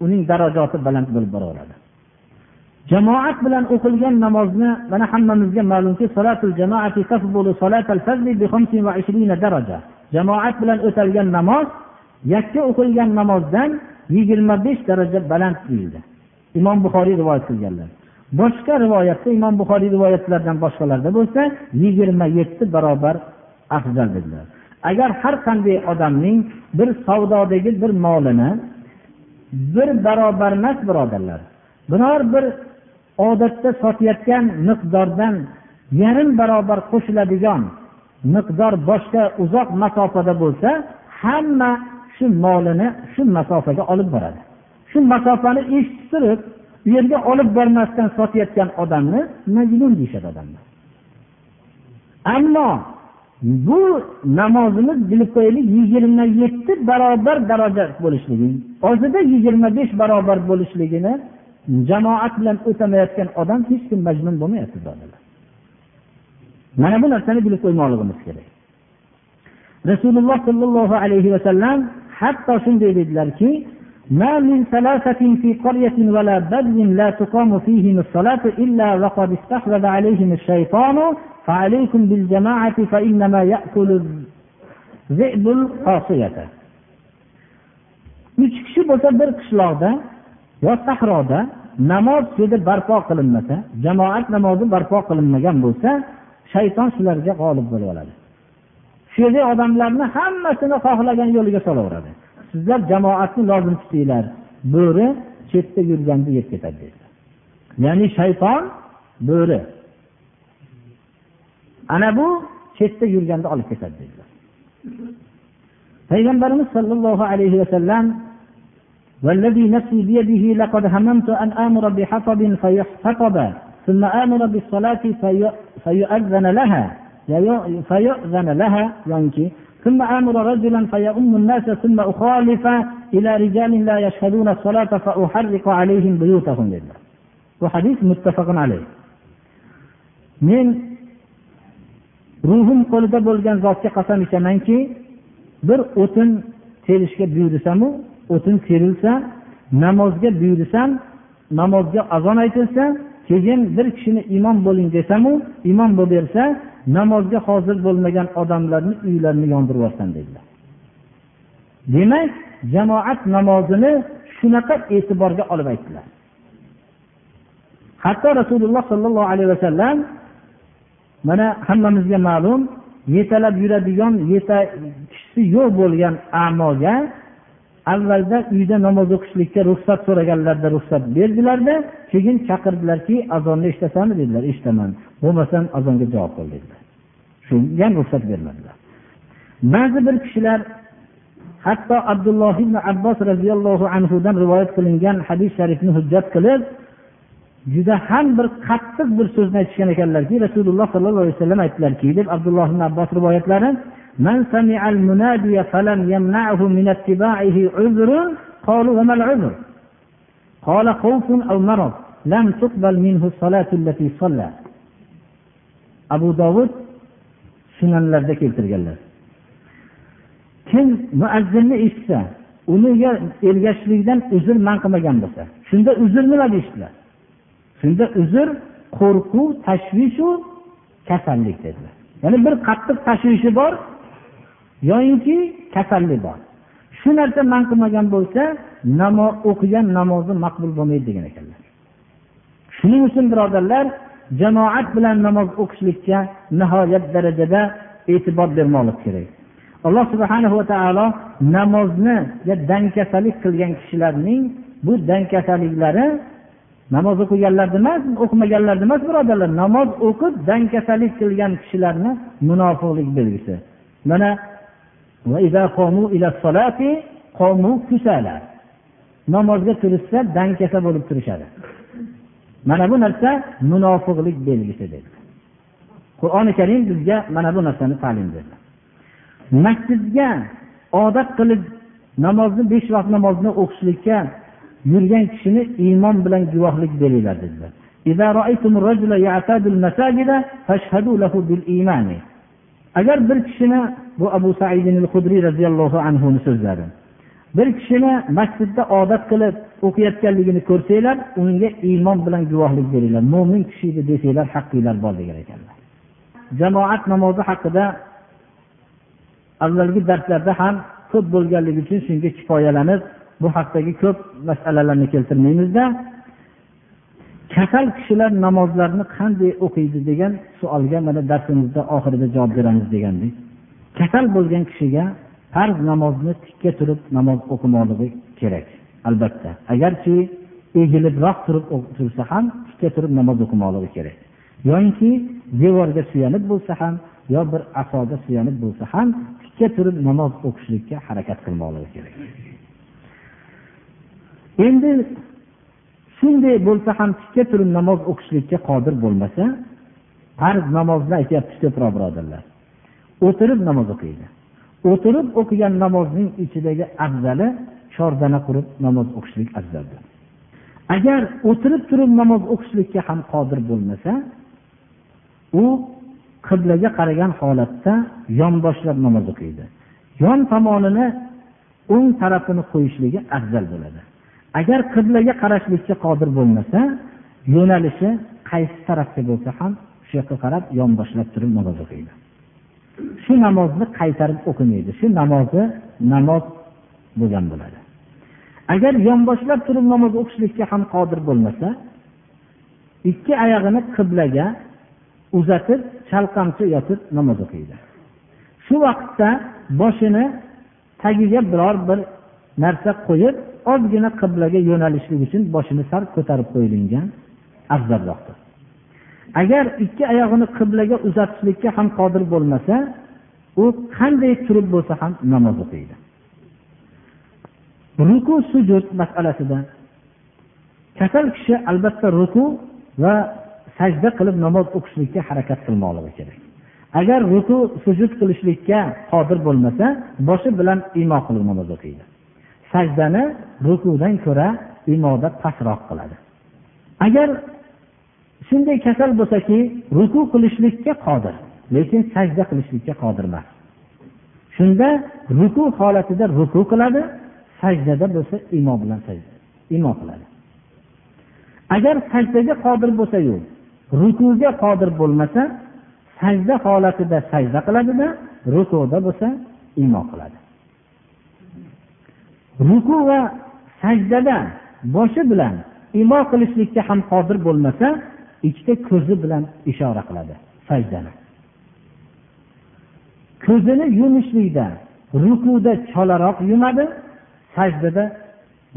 uning darajasi baland bo'lib boraveradi. Jamoat bilan o'qilgan namozni mana hammamizga ma'lumki jamoat bilan o'talgan namoz yakka o'qilgan namozdan yigirma besh daraja baland deyildi imom buxoriy rivoyat qilganlar. Boshqa rivoyatda imom buxoriy rivoyatlaridan boshqalarda bo'lsa yigirma yetti barobar afzal dedilar. Agar har qanday odamning bir savdodagi bir molini bir barobar emas birodarlar biror bir odatda sotayotgan miqdordan yarim barobar qo'shiladigan miqdor boshqa uzoq masofada bo'lsa hamma shu molini shu masofaga olib boradi. Shu masofani eshitib turib u yerga olib bormasdan sotayotgan odamni majnun deyishadi odamlar. Ammo bu namozimiz bilib qo'yaylik yigirma yetti barobar daraja bo'lishligi ozida yigirma besh barobar bo'lishligini jamoat bilan o'tamayotgan odam hech kim majnun bo'lmayapti mana bu narsani bilib qo'ymoqligimiz kerak rasululloh sollallohu alayhi vasallam hatto shunday dedilarki ما من ثلاثة في قرية ولا بد لا تقام فيهم الصلاة إلا وقد استحوذ عليهم الشيطان فعليكم بالجماعة فإنما يأكل الذئب القاصية uch kishi bo'lsa bir qishloqda yo sahroda namoz dedi barpo qilinmasa jamoat namozi barpo qilinmagan bo'lsa shayton shularga g'olib bo'lib oladi. Shu yerda odamlarni hammasini xohlagan yo'liga solaveradi. Sizlar jamoatni lozim tutinglar bo'ri chetda yurganda yeb ketadi dedilar. Ya'ni shayton bo'ri. Ana bu chetda yurganda olib ketadi dedilar. Payg'ambarimiz sollallohu alayhi vasallam والذي نفسي بيده لقد هممت أن آمر بحطب فيحتطب ثم آمر بالصلاة فيؤذن لها فيؤذن لها يعني ثم آمر رجلا فيؤم الناس ثم أخالف إلى رجال لا يشهدون الصلاة فأحرق عليهم بيوتهم لله. وحديث متفق عليه. من ruhim qo'lida bo'lgan zotga qasam ichamanki bir o'tin terishga buyursamu o'tin terilsa namozga buyursam namozga azon aytilsa keyin bir kishini imom bo'ling desamu imom bo'lib bersa namozga hozir bo'lmagan odamlarni uylarini yondirib yuborsan dedilar. Demak jamoat namozini shunaqa e'tiborga olib aytdilar. Hatto rasululloh sollallohu alayhi vasallam mana hammamizga ma'lum yetalab yuradigan yeta kishisi yo'q bo'lgan amoga avvalda uyda namoz o'qishlikka ruxsat so'raganlarda ruxsat berdilarda keyin chaqirdilarki azonni eshitasanmi dedilar. Eshitaman bo'lmasam azonga javob qil dedilar. Shunga ham ruxsat bermadilar. Ba'zi bir kishilar hatto abdulloh ibn abbos roziyallohu anhudan rivoyat qilingan hadis sharifni hujjat qilib juda ham bir qattiq bir so'zni aytishgan ekanlarki rasululloh sollallohu alayhi vasallam aytdilarki deb abdulloh ibn abbos rivoyatlari من سمع المنادي فلم يمنعه من اتباعه عذر قالوا وما العذر قال خوف أو مرض لم تقبل منه الصلاة التي صلى أبو داود sunanlarda keltirganlar kim muazzinni eshitsa uniga ergashishlikdan uzr man qilmagan bo'lsa shunda uzr nima deyishdilar shunda uzr qo'rquv tashvishu kasallik dedilar ya'ni bir qattiq tashvishi bor yoyinki kasallik bor. Shu narsa man qilmagan bo'lsa namoz o'qigan namozi maqbul bo'lmaydi degan ekanlar. Shuning uchun birodarlar jamoat bilan namoz o'qishlikka nihoyat darajada e'tibor bermoqlik kerak. Alloh subhana va taolo namozni dangkasalik qilgan kishilarning bu dangkasaliklari namoz o'qiganlarni emas o'qimaganlarni emas birodarlar namoz o'qib dangkasalik qilgan kishilarni munofiqlik belgisi. Mana namozga turishsa dangkasa bo'lib turishadi. Mana bu narsa munofiqlik belgisi dedi. Qur'oni karim bizga mana bu narsani ta'lim berdi. Masjidga odat qilib namozni besh vaqt namozni o'qishlikka yurgan kishini iymon bilan guvohlik beringlar dedilar. Agar bir kishini bu abu said hudriy roziyallohu anhuni so'zlari. Bir kishini masjidda odat qilib o'qiyotganligini ko'rsanglar unga iymon bilan guvohlik beringlar. Mo'min kishi edi desanglar haqqinglar bor degan ekanlar. Jamoat namozi haqida avvalgi darslarda ham ko'p bo'lganligi uchun shunga kifoyalanib bu haqdagi ko'p masalalarni keltirmaymizda. Kasal kishilar namozlarni qanday o'qiydi degan savolga mana darsimizda oxirida javob beramiz degandik kasal bo'lgan kishiga farz namozni tikka turib namoz o'qimoqligi kerak albatta. Agarchi egilibroq turib tursa ham tikka turib namoz o'qimoqligi kerak. Yoinki devorga suyanib bo'lsa ham yo bir asoga suyanib bo'lsa ham tikka turib namoz o'qishlikka harakat qilmoqligi kerak. Endi shunday bo'lsa ham tikka turib namoz o'qishlikka qodir bo'lmasa farz namozni aytyapmiz ko'proq birodarlar o'tirib namoz o'qiydi. O'tirib o'qigan namozning ichidagi afzali chordana qurib namoz o'qishlik afzaldir. Agar o'tirib turib namoz o'qishlikka ham qodir bo'lmasa u qiblaga qaragan holatda yonboshlab namoz o'qiydi. Yon tomonini o'ng tarafini qo'yishligi afzal bo'ladi. Agar qiblaga qarashlikka qodir bo'lmasa yo'nalishi qaysi tarafga bo'lsa ham shu yoqqa qarab yonboshlab turib namoz o'qiydi. Shu namozni qaytarib o'qimaydi. Shu namozi namoz bo'lgan bo'ladi. Agar yonboshlab turib namoz o'qishlikka ham qodir bo'lmasa ikki oyog'ini qiblaga uzatib chalqancha yotib namoz o'qiydi. Shu vaqtda boshini tagiga biror bir narsa qo'yib ozgina qiblaga yo'nalishlik uchun boshini sal ko'tarib qo'yilgan afzalroqdir. Agar ikki oyog'ini qiblaga uzatishlikka ham qodir bo'lmasa u qanday turib bo'lsa ham namoz o'qiydi. Ruku sujud masalasida kasal kishi albatta ruku va sajda qilib namoz o'qishlikka harakat qilmoqligi kerak. Agar ruku sujud qilishlikka qodir bo'lmasa boshi bilan imo qilib namoz o'qiydi. Sajdani rukudan ko'ra imoda pastroq qiladi. Agar shunday kasal bo'lsaki ruku qilishlikka qodir lekin sajda qilishlikka qodir emas. Shunda ruku holatida ruku qiladi sajdada bo'lsa imo bilan sajda imo qiladi. Agar sajdaga qodir bo'lsayu rukuga qodir bo'lmasa sajda holatida sajda qiladida rukuda bo'lsa imo qiladi. Ruku va sajdada boshi bilan imo qilishlikka ham qodir bo'lmasa ikkita ko'zi bilan ishora qiladi. Sajdani ko'zini yumishlikda rukuda cholaroq yumadi sajdada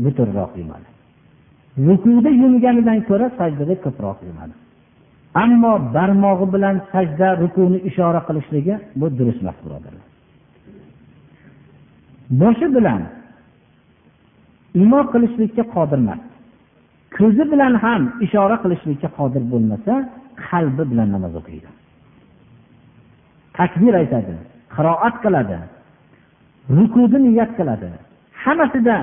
butunroq yumadi. Rukuda yumganidan ko'ra sajdada ko'proq yumadi. Ammo barmog'i bilan sajda rukuni ishora qilishligi bu durust emas birodarlar. Boshi bilan imo qilishlikka qodir emas. Ko'zi bilan ham ishora qilishlikka qodir bo'lmasa qalbi bilan namoz o'qiydi. Takbir aytadi qiroat qiladi rukuni niyat qiladi hammasida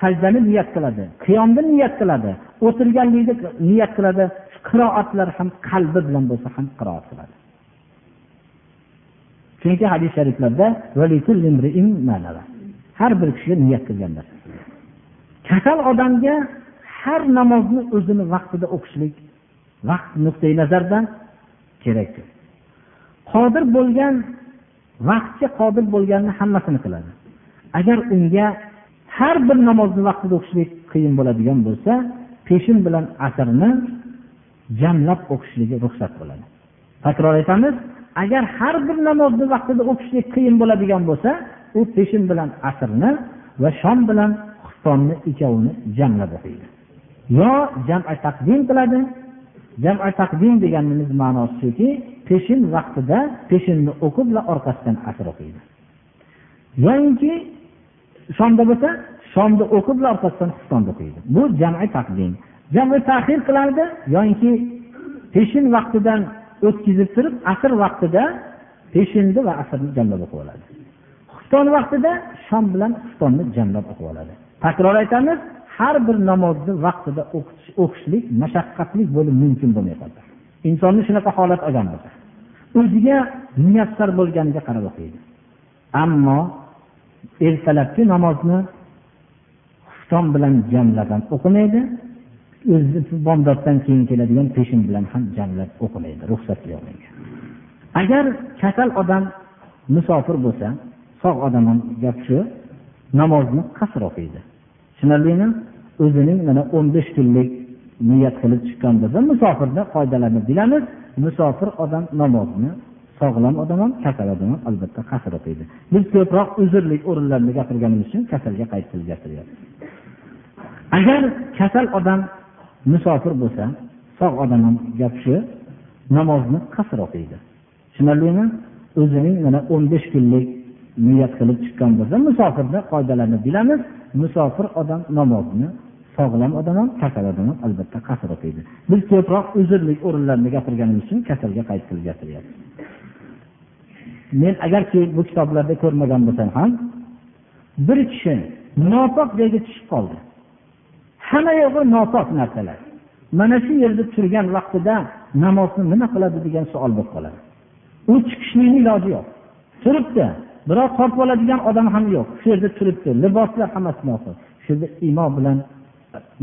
sajdani niyat qiladi qiyomni niyat qiladi o'tirganlikni niyat qiladi qiroatlar ham qalbi bilan bo'lsa ham qiroat qiladi. Chunki hadis shariflarda har bir kishi niyat qilgan narsa. Kasal odamga har namozni o'zini vaqtida o'qishlik vaqt nuqtai nazardan kerak. Qodir bo'lgan vaqtga qodir bo'lganni hammasini qiladi. Agar unga har bir namozni vaqtida o'qishlik qiyin bo'ladigan bo'lsa peshin bilan asrni jamlab o'qishligi ruxsat bo'ladi. Takror aytamiz agar har bir namozni vaqtida o'qishlik qiyin bo'ladigan bo'lsa u peshin bilan asrni va shom bilan xuftonni ikkovini jamlab o'qiydi. Yo jama taqdim qiladi. Jama taqdim deganimiz ma'nosi shuki peshin vaqtida peshinni o'qib va orqasidan asr o'qiydi. Yoinki shomda bo'lsa shomni o'qib va orqasidan xuftonni o'qiydi. Bu jama taqdim. Jami tahir qilardi yoinki peshin vaqtidan o'tkazib turib asr vaqtida peshinni va asrni jamlab o'qib oladi. Xufton vaqtida shom bilan xuftonni jamlab o'qib oladi. Takror aytamiz har bir namozni vaqtida o'qishlik mashaqqatli bo'lib mumkin bo'lmay qoldi. Insonni shunaqa holat olgan bo'lsa o'ziga muyassar bo'lganiga qarab o'qiydi. Ammo ertalabki namozni xufton bilan jamlab ham o'qimaydi o'zi bomdoddan keyin keladigan peshin bilan ham jamlab o'qimaydi ruxsat yo'q agar kasal odam musofir bo'lsa sog' odam ham gap shu namozni qasr o'qiydi. Tushunarlimi? O'zining mana o'n besh kunlik niyat qilib chiqqan bo'lsa musofirda foydalanib bilamiz. Musofir odam namozni sog'lom odam ham kasal odam ham albatta qasr o'qiydi biz ko'proq uzrli o'rinlarni gapirganimiz uchun kasalga qayd qilib gapiryapmiz. Agar kasal odam musofir bo'lsa sog' odam ham gap shu namozni qasr o'qiydi. Tushunarlimi? O'zining mana o'n besh kunlik niyat qilib chiqqan bo'lsa musofirda qoidalarini bilamiz. Musofir odam namozni sog'lom odam ham kasal odam ham albatta qasr o'qiydi. Biz ko'proq uzrlik o'rinlarni gapirganimiz uchun kasalga qayd qilib gapiryapmiz men agarki bu kitoblarda ko'rmagan bo'lsam ham bir kishi nopok joyga tushib qoldi. Hamma yog'i nopok narsalar. Mana shu yerda turgan vaqtida namozni nima qiladi degan savol bo'lib qoladi. U chiqishlikni iloji yo'q. Turibdi. Biroq tortib oladigan odam ham yo'q. Shu yerda turibdi. Liboslar hammasi noqul shu yerda imo bilan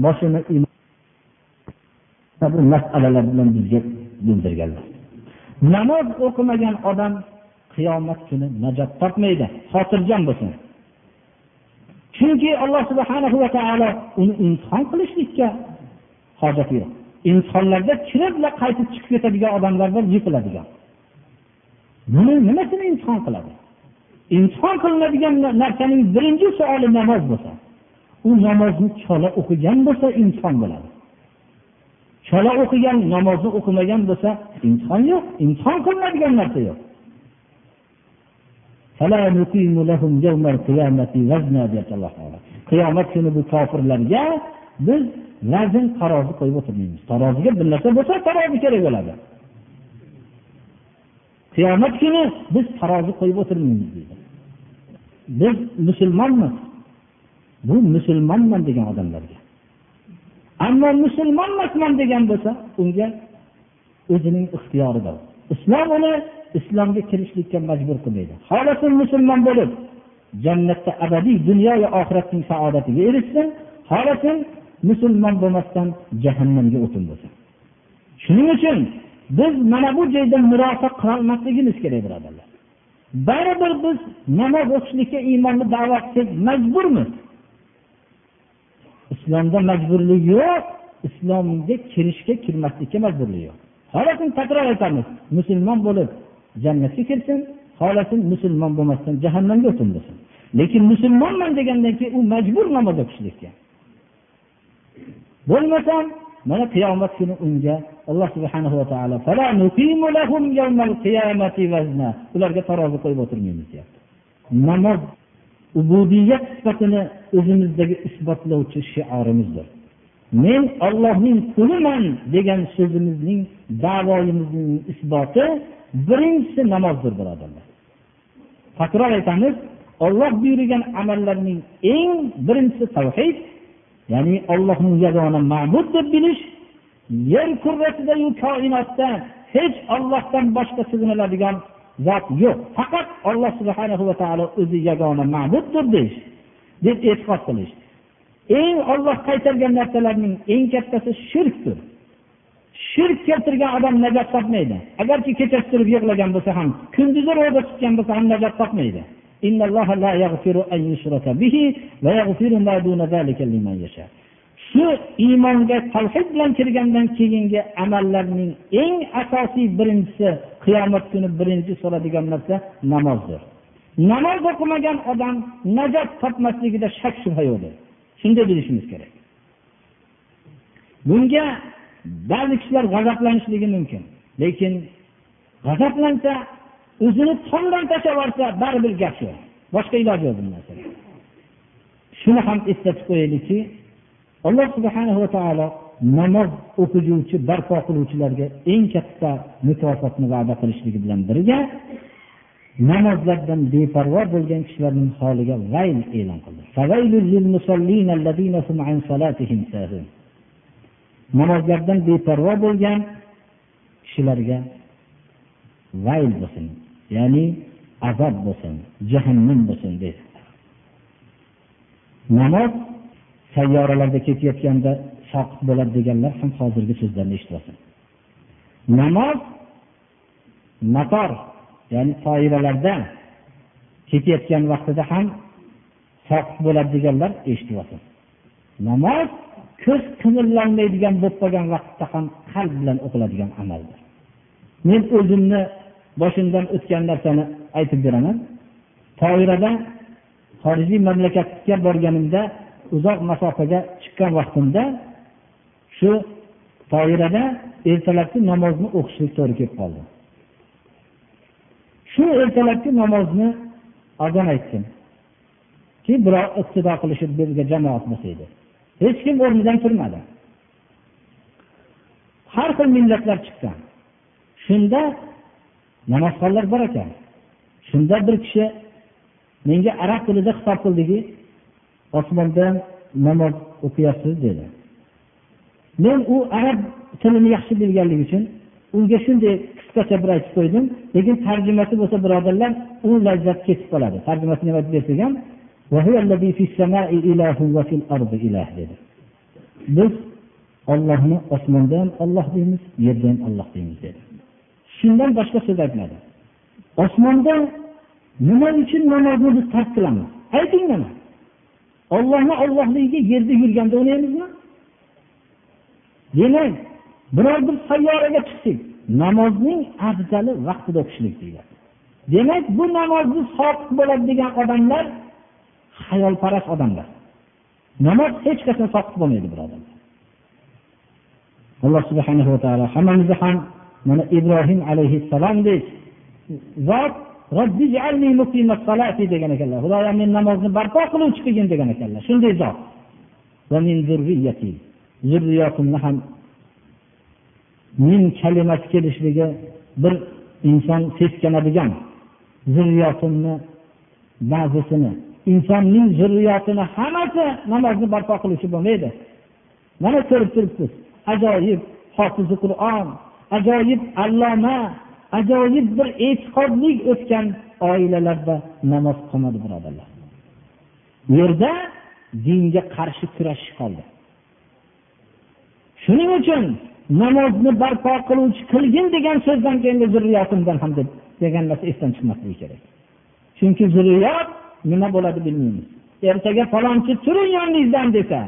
boshini bu masalalar bilan bizga bildirganlar. Namoz o'qimagan odam qiyomat kuni najot topmaydi. Xotirjam bo'lsin. Chunki alloh subhanahu va taolo uni imtihon qilishlikka hojati yo'q. Insonlarda kiribla qaytib chiqib ketadigan odamlar bor yiqiladigan. Buni nimasini imtihon qiladi? Imtihon qilinadigan narsaning birinchi savoli namoz bo'lsa u namozni chola o'qigan bo'lsa imtihon bo'ladi. Chola o'qigan namozni o'qimagan bo'lsa imtihon yo'q imtihon qilinadigan narsa yo'q. Qiyomat kuni bu kofirlarga biz vazn tarozi qo'yib o'tirmaymiz. Taroziga bir narsa bo'lsa tarozi kerak bo'ladi. Qiyomat kuni biz tarozi qo'yib o'tirmaymiz deydi. Biz musulmonmiz. Bu musulmonman degan odamlarga. Ammo musulmon emasman degan bo'lsa unga o'zining ixtiyorida islom uni islomga kirishlikka majbur qilmaydi. Xohlasin musulmon bo'lib jannatda abadiy dunyo va oxiratning saodatiga erishsin xohlasin musulmon bo'lmasdan jahannamga o'tin bo'lsin. Shuning uchun biz mana bu joyda murosa qilolmasligimiz kerak birodarlar. Baribir biz namoz o'qishlikka iymonni da'vat qilsak majburmiz. İslomda majburlik yo'q islomga kirishga kirmaslikka majburlik yo'q. Xohlasin takror aytamiz musulmon bo'lib jannatga kirsin xohlasin musulmon bo'lmasdan jahannamga o'tin bo'lsin lekin musulmonman degandan keyin u majbur namoz o'qishlikka. Bo'lmasam mana qiyomat kuni unga alloh subhanahu va taolo ularga tarozi qo'yib o'tirmaymiz deyapti. Namoz ubudiyat sifatini o'zimizdagi isbotlovchi shiorimizdir. Men ollohning quliman degan so'zimizning davoyimizning isboti birinchisi namozdir birodarlar. Takror aytamiz olloh buyurgan amallarning eng birinchisi tavhid ya'ni ollohni yagona ma'bud deb bilish yer kurrasidayu koinotda hech ollohdan boshqa sig'iniladigan zot yo'q. Faqat olloh subhanahu va taolo o'zi yagona ma'buddir deyish deb e'tiqod qilish. Eng olloh qaytargan narsalarning eng kattasi shirkdir. Shirk keltirgan odam najot topmaydi. Agarki kechasi turib yig'lagan bo'lsa ham kunduzi ro'za tutgan bo'lsa ham najot topmaydi. Shu iymonga tavhid bilan kirgandan keyingi amallarning eng asosiy birinchisi qiyomat kuni birinchi so'radigan narsa namozdir. Namoz o'qimagan odam najot topmasligida shak shubha yo'qdir. Shunday bilishimiz kerak. Bunga ba'zi kishilar g'azablanishligi mumkin. Lekin g'azablansa o'zini tomdan tashlab yuborsa baribir gap shu. Boshqa iloji yo'q bu narsada shuni ham eslatib qo'yaylikki alloh subhana va taolo namoz o'qiguvchi barpo qiluvchilarga eng katta mukofotni va'da qilishligi bilan birga namozlardan beparvo bo'lgan kishilarning holiga vayl e'lon qildi. Namozlardan beparvo bo'lgan kishilarga vayl bo'lsin ya'ni azob bo'lsin jahannam bo'lsin deydi. Namoz sayyoralarda ketayotganda soqit bo'ladi deganlar ham hozirgi so'zlarni eshityapsin namoz mator ya'ni toiralarda ketayotgan vaqtida ham soqit bo'ladi deganlar eshityapsin namoz ko'z qimirlanmaydigan bo'lib qolgan vaqtda ham qalb bilan o'qiladigan amaldir. Men o'zimni boshimdan o'tgan narsani aytib beraman. Toirada xorijiy mamlakatga borganimda uzoq masofaga chiqqan vaqtimda shu toirada ertalabki namozni o'qishlik to'g'ri kelib qoldi. Shu ertalabki namozni azon aytdim ki birov iqtido qilishib bizga jamoat bo'lsa edi hech kim o'rnidan turmadi. Har xil millatlar chiqqan. Shunda namozxonlar bor ekan. Shunda bir kishi menga arab tilida xitob qildiki osmondan namoz o'qiyapsiz dedi. Men u arab tilini yaxshi bilganligi uchun unga shunday qisqacha bir aytib qo'ydim. Lekin tarjimasi bo'lsa birodarlar u lazzat ketib qoladi. Tarjimasini nima deb bersak dedi. Biz ollohni osmonda ham olloh deymiz yerda ham olloh deymiz dedi. Shundan boshqa so'z aytmadi. Osmonda nima uchun namozni biz tark qilamiz? Ayting mana. Ollohni ollohligiga yerda yurganda o'ynaymizmi? Demak biror bir sayyoraga chiqsak namozning afzali vaqtida o'qishlik deyiladi. Demak bu namozni soqit bo'ladi degan odamlar hayolparast odamlar. Namoz hech qachon soqit bo'lmaydi birodarlar alloh subhanahu va taolo hammamizni ham mana ibrohim alayhissalomdek zot degan ekanlar. Xudoyo men namozni barpo qiluvchi qilgin degan ekanlar. Shunday zot. Zurriyotimni ham min kalimasi kelishligi bir inson seskanadigan zurriyotimni ba'zisini. Insonning zurriyotini hammasi namozni barpo qiluvchi bo'lmaydi. Mana ko'rib turibsiz. Ajoyib hofizi qur'on ajoyib alloma ajoyib bir e'tiqodlik o'tgan oilalarda namoz qolmadi birodarlar. Yerda dinga qarshi kurashish qoldi. Shuning uchun namozni barpo qiluvchi qilgin degan so'zdan keyin zurriyotimdan ham deb degan narsa esdan chiqmasligi kerak. Chunki zurriyot nima bo'ladi bilmaymiz. Ertaga falonchi turing yoningizdan desa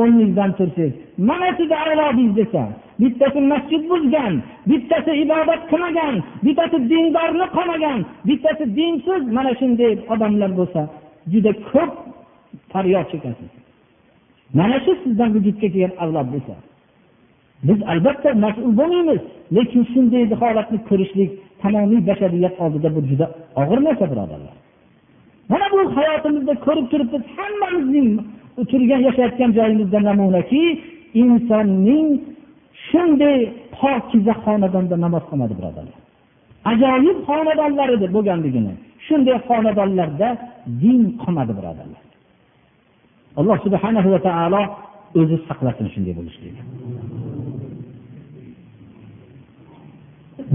o'rningizdan tursangiz mana sizni avlodingiz desa bittasi masjid buzgan bittasi ibodat qilmagan bittasi dindorni qolmagan bittasi dinsiz mana shunday odamlar bo'lsa juda ko'p faryod chekasiz. Mana shu sizdan vujudga kelgan avlod bo'lsa. Biz albatta mas'ul bo'lmaymiz lekin shunday holatni ko'rishlik tamomiy bashariyat oldida bu juda og'ir narsa birodarlar. Mana bu hayotimizda ko'rib turibmiz hammamizning turgan yashayotgan joyimizda namunaki insonning shunday pokiza xonadonda namoz qilmadi birodarlar. Ajoyib xonadonlar edi bo'lganligini. Shunday xonadonlarda din qolmadi birodarlar. Alloh subhana va taolo o'zi saqlasin shunday bo'lishlikni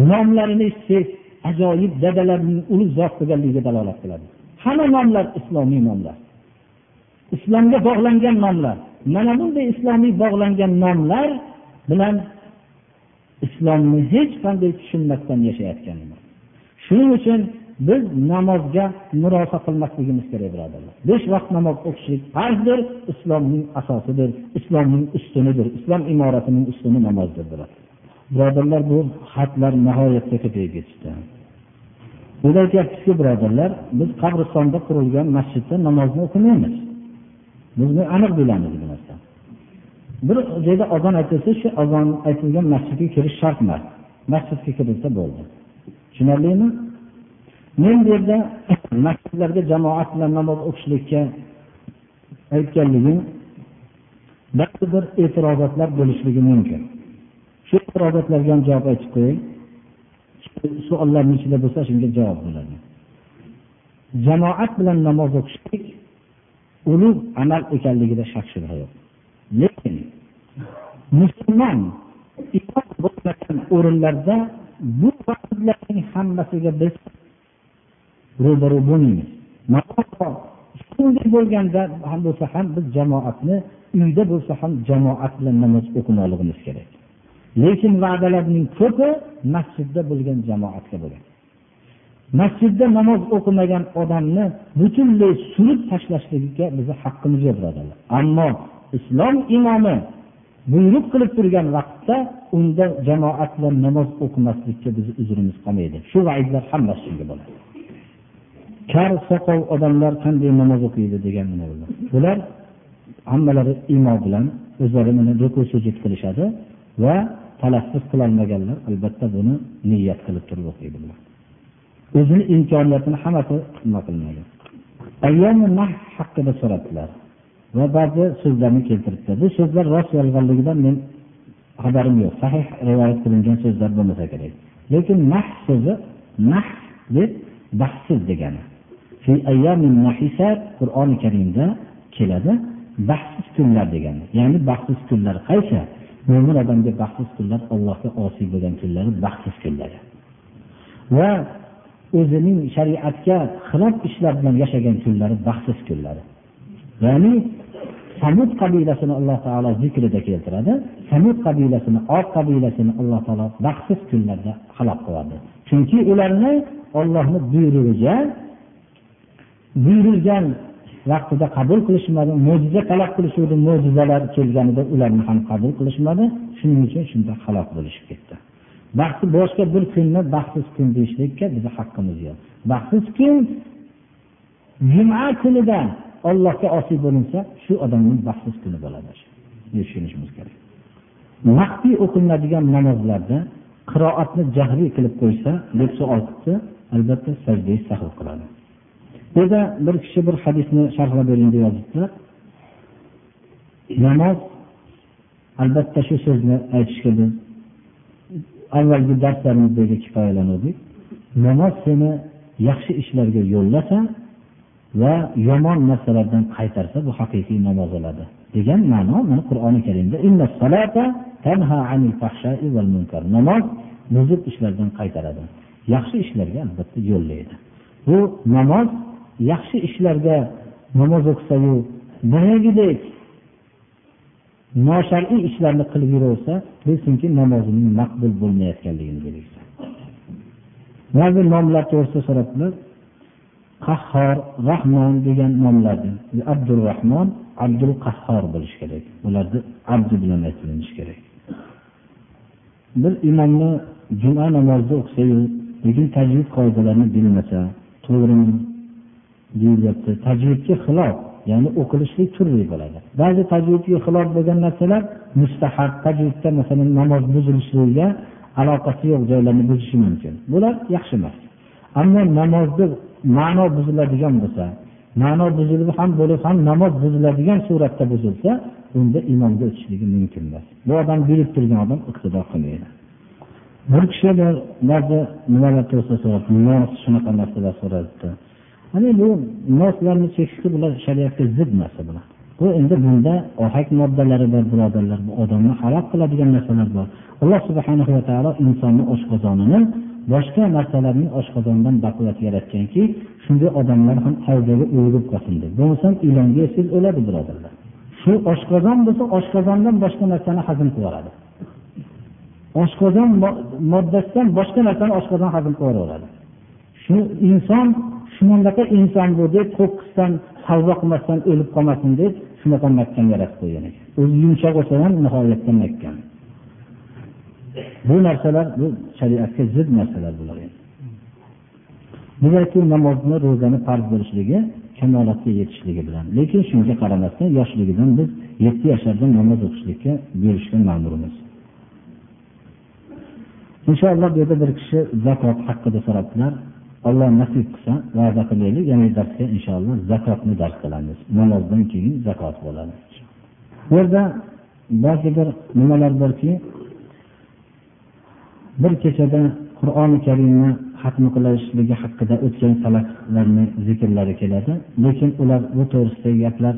nomlarini eshitsangiz ajoyib dadalarning ulug' zot bo'lganligiga dalolat qiladi. Hamma nomlar islomiy nomlar. Islomga bog'langan nomlar. Mana bunday islomiy bog'langan nomlar bilan islomni hech qanday tushunmasdan yashayotganimiz shuning uchun biz namozga murosa qilmasligimiz kerak birodarlar. Besh vaqt namoz o'qishlik farzdir islomning asosidir islomning ustunidir islom imoratining ustuni namozdir birodarlar. Bu xatlar nihoyatda ko'payib ketishdi. Biz aytyapmizki birodarlar biz qabristonda qurilgan masjidda namozni o'qimaymiz. Biz aniq bilamiz bu narsani. Bir joyda ozon aytilsa shu ozon aytilgan masjidga kirish shart emas masjidga kirilsa bo'ldi. Tushunarlimi? Men bu yerda masjidlarda jamoat bilan namoz o'qishlikka aytganligim ba'zi bir e'tirozatlar bo'lishligi mumkin. Shu e'tirozatlarga ham javob aytib qo'ying. Savollarni ichida bo'lsa shunga javob bo'ladi. Jamoat bilan namoz o'qishlik ulug' amal ekanligida shak shubha yo'q. Lekin musulmon bo'lmagan o'rinlarda bu vaqtlarning hammasiga biz ro'baru bo'lmaymiz. Shunday bo'lganda ham bo'lsa ham biz jamoatni uyda bo'lsa ham jamoat bilan namoz o'qimoqligimiz kerak. Lekin va'dalarning ko'pi masjidda bo'lgan jamoatga bo'ladi. Masjidda namoz o'qimagan odamni butunlay surib tashlashlikka bizni haqqimiz yo'q birodarlar. Ammo islom imomi buyruq qilib turgan vaqtda unda jamoat bilan namoz o'qimaslikka bizni uzrimiz qolmaydi. Shu vaidlar hammasi shunga bo'ladi. Kar soqov odamlar qanday namoz o'qiydi degan bular hammalari imo bilan o'zlari mana ruku sujud qilishadi va talaffuz qilolmaganlar albatta buni niyat qilib turib o'qiydilar. O'zini imkoniyatini hammasi nima qilmaydi. Haqida so'rabdilar. Va ba'zi so'zlarni keltiribdi. Bu so'zlar rost yolg'onligidan men xabarim yo'q. Sahih rivoyat qilingan so'zlar bo'lmasa kerak. Lekin nah so'zi nah deb baxtsiz degani. Qur'oni karimda keladi baxtsiz kunlar degani. Ya'ni baxtsiz kunlar qaysi? Mo'min odamga baxtsiz kunlar allohga osiy bo'lgan kunlari baxtsiz kunlari. Va o'zining shariatga xilof ishlar bilan yashagan kunlari baxtsiz kunlari. Ya'ni samud qabilasini alloh taolo zikrida keltiradi. Samud qabilasini od qabilasini alloh taolo baxtsiz kunlarda halok qiladi. Chunki ularni ollohni buyrug'iga buyurilgan vaqtida qabul qilishmadi mo'jiza talab qilishuvdi mo'jizalar kelganida ularni ham qabul qilishmadi. Shuning uchun shunda halok bo'lishib ketdi. Baxti boshqa bir kunni baxtsiz kun deyishlikka bizni haqqimiz yo'q. Baxtsiz kun juma kunidan ollohga osiy bo'linsa shu odamning baxtsiz kuni bo'ladi. Tushunishimiz kerak. Maxfiy o'qilinadigan namozlarda qiroatni jahriy qilib qo'ysa deb savol qilibdi albatta sajda sahv qiladi. Bu yerda bir kishi bir hadisni sharhlab bering deb yozibdilar namoz albatta shu so'zni aytishga biz avvalgi darslarimizda kifoyalanuvdik. Namoz seni yaxshi ishlarga yo'llasa va yomon narsalardan qaytarsa bu haqiqiy namoz bo'ladi. Degan ma'no mana qur'oni karimda namoz buzib ishlardan qaytaradi. Yaxshi ishlarga albatta yo'llaydi. Bu namoz yaxshi ishlarga namoz o'qisayu boyagidek noshar'iy ishlarni qilib yuraversa bilsinki namozining maqbul bo'lmayotganligini belgisi ba'zi nomlar to'g'risida so'rabdilar qahhor rahmon degan nomlarni. Abdurahmon abdul qahhor bo'lishi kerak. Ularni abdu bilan aytilinishi kerak. Bir imomni juma namozida o'qisayu lekin tajvid qoidalarini bilmasa to'g'rimi deyilyapti tajvidga xilof ya'ni o'qilishlik turli bo'ladi. Ba'zi tajvidga xilof bo'lgan narsalar mustahab. Tajvidda masalan namoz buzilishligiga aloqasi yo'q joylarni buzishi mumkin. Bular yaxshi emas. Ammo namozni ma'no buziladigan bo'lsa ma'no buzilib ham bo'lib ham namoz buziladigan suratda buzilsa unda imomga o'tishligi mumkin emas. Bu odam bilib turgan odam iqtido qilmaydi. Bir kishi ba'zi nimalar to'g'risida so'rabdi shunaqa narsalar so'rabdi. Ana bu noslarni chekishni bular shariatga zid narsa bular. Bu endi bunda ohak moddalari bor birodarlar bu odamni halok qiladigan narsalar bor. Alloh subhanahu va taolo insonni oshqozonini boshqa narsalarning oshqozondan baquvvat yaratganki shunday odamlar ham havzaga o'lib qolsin deb bo'lmasam ilonga yesiz o'ladi birodarlar. Shu oshqozon bo'lsa oshqozondan boshqa narsani hazm qilib yuboradi oshqozon moddasidan boshqa narsani oshqozon hazm qilib yuboradi shu inson shunaqa inson bu deb qo'qqisdan havzo qilmasdan o'lib qolmasin deb shunaqa mahkam yaratib qo'ygan ekan. O'zi yumshoq bo'lsa ham nihoyatda mahkam bu narsalar bu shariatga zid narsalar bular demakki namozni ro'zani farz bo'lishligi kamolatga yetishligi bilan. Lekin shunga qaramasdan yoshligidan biz yetti yashardan namoz o'qishlikka buyurishga ma'murmiz. Inshaalloh bu yerda bir kishi zakot haqida so'rabdilar. Alloh nasib qilsa va'da qilaylik yana darsga inshaalloh zakotni dars qilamiz. Namozdan keyin zakot bo'ladi. Bu yerda ba'zi bir nimalar borki bir kechada qur'oni karimni hatm qilishligi haqida o'tgan salaflarni zikrlari keladi. Lekin ular bu to'g'risidagi gaplar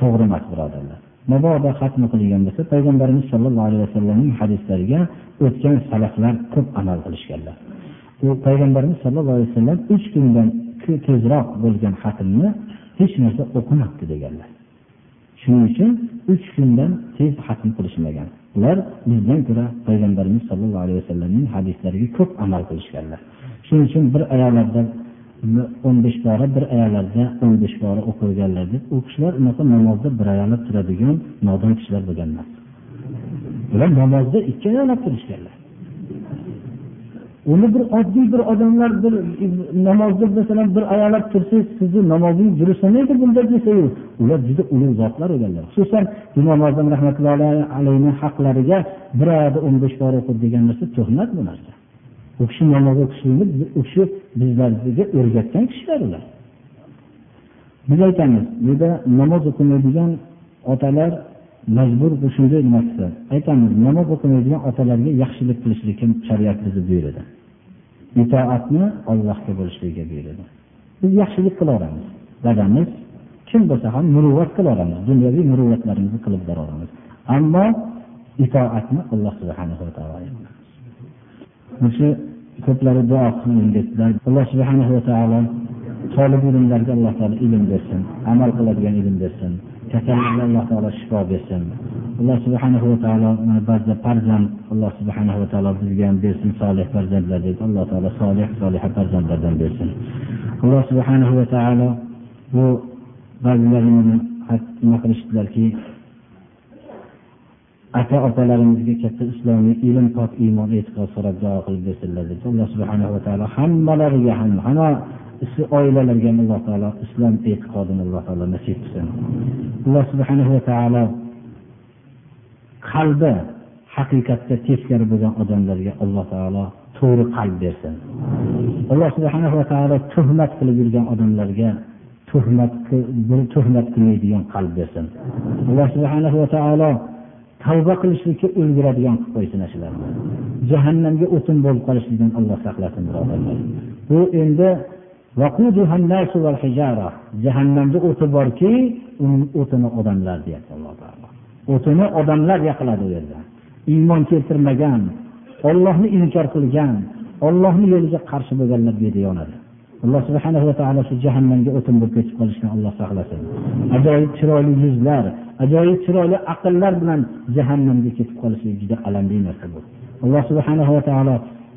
to'g'ri emas birodarlar. Mabodo hatm qilingan bo'lsa payg'ambarimiz sollallohu alayhi vasallamning hadislariga o'tgan salaflar ko'p amal qilishganlar. U payg'ambarimiz sollallohu alayhi vasallam uch kundan tezroq bo'lgan xatmni hech narsa o'qimabdi deganlar. Shuning uchun uch kundan tez hatm qilishmagan. Ular bizdan ko'ra payg'ambarimiz sollallohu alayhi vasallamning hadislariga ko'p amal qilishganlar. Shuning uchun bir ayollarda o'n besh bora bir ayollarda o'n besh bora o'qilganlar deb u kishilar unaqa namozda bir ayolab turadigan nodon kishilar bo'lgan emas ular namozda ikki ayolab turishganlar. Uni bir oddiy bir odamlar bir namozda masalan bir ayolab tursangiz sizni namozingiz durust emaydi bunda desangiz ular juda ulug' zotlar bo'lganlar xususan imom azam rahmatullohi alayhi haqlariga bir oyda o'n besh bor o'qib degan narsa tuhmat bu narsa. U kishi namoz o'qishlikni u kishi bizlarga o'rgatgan kishilar ular. Biz aytamiz bu yerda namoz o'qimaydigan otalar majbur shunday nima aytamiz namoz o'qimaydigan otalarga yaxshilik qilishlikka shariat bizni buyuradi. Itoatni ollohga bo'lishlikka buyuradi. Biz yaxshilik qilaveramiz dadamiz kim bo'lsa ham muruvvat qilaveramiz dunyoviy muruvvatlarimizni qilib boraveramiz ammo itoatni alloh subhanava taolo shu ko'plari duo qiling dedilar alloh subhanahu va taolo tolib ilmlarga alloh taolo ilm bersin amal qiladigan ilm bersin. Kasallarga alloh taolo shifo bersin. Alloh subhanahu va taolo ba'zida farzand alloh subhanahu va taolo bizga ham bersin solih farzandlar deb. Alloh taolo solih soliha farzandlardan bersin. Alloh subhanahu va taolo bu ba'zilar nima qilishdilarki aka opalarimizga katta islomiy ilm pok iymon e'tiqod so'rab duo qilib bersinlar deb. Alloh subhanahu va taolo hammalariga ham hamma oilalarga ham alloh taolo islom e'tiqodini alloh taolo nasib qilsin. Alloh subhanahu va taolo qalbi haqiqatga teskari bo'lgan odamlarga alloh taolo to'g'ri qalb bersin. Alloh subhana va taolo tuhmat qilib yurgan odamlarga tuhmat tuhmat qilmaydigan qalb bersin. Alloh subhana va taolo tavba qilishlikka ulguradigan qilib qo'ysin shularni jahannamga o'tin bo'lib qolishlikdan alloh saqlasin birodarlar. Bu endi jahannamda o'ti borki uning o'tini odamlar deyapti alloh taolo. O'tini odamlar yoqiladi u yerda. Iymon keltirmagan ollohni inkor qilgan ollohni yo'liga qarshi bo'lganlar bu yerda yonadi alloh subhana va taolo shu jahannamga o'tin bo'lib ketib qolishdan alloh saqlasin. Ajoyib chiroyli yuzlar ajoyib chiroyli aqllar bilan jahannamga ketib qolishlik juda alamli narsa bu. Alloh subhana va taolo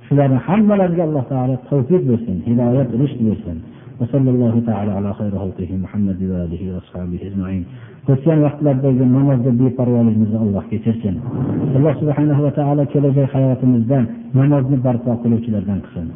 shularni hammalariga alloh taolo tavfiq bersin hidoyat rushd bersin وصلى الله تعالى على خير خلقه محمد وآله وأصحابه أجمعين o'tgan vaqtlardagi namozda beparvoligimizni alloh kechirsin alloh subhanahu va taolo kelajak hayotimizda namozni barpo qiluvchilardan qilsin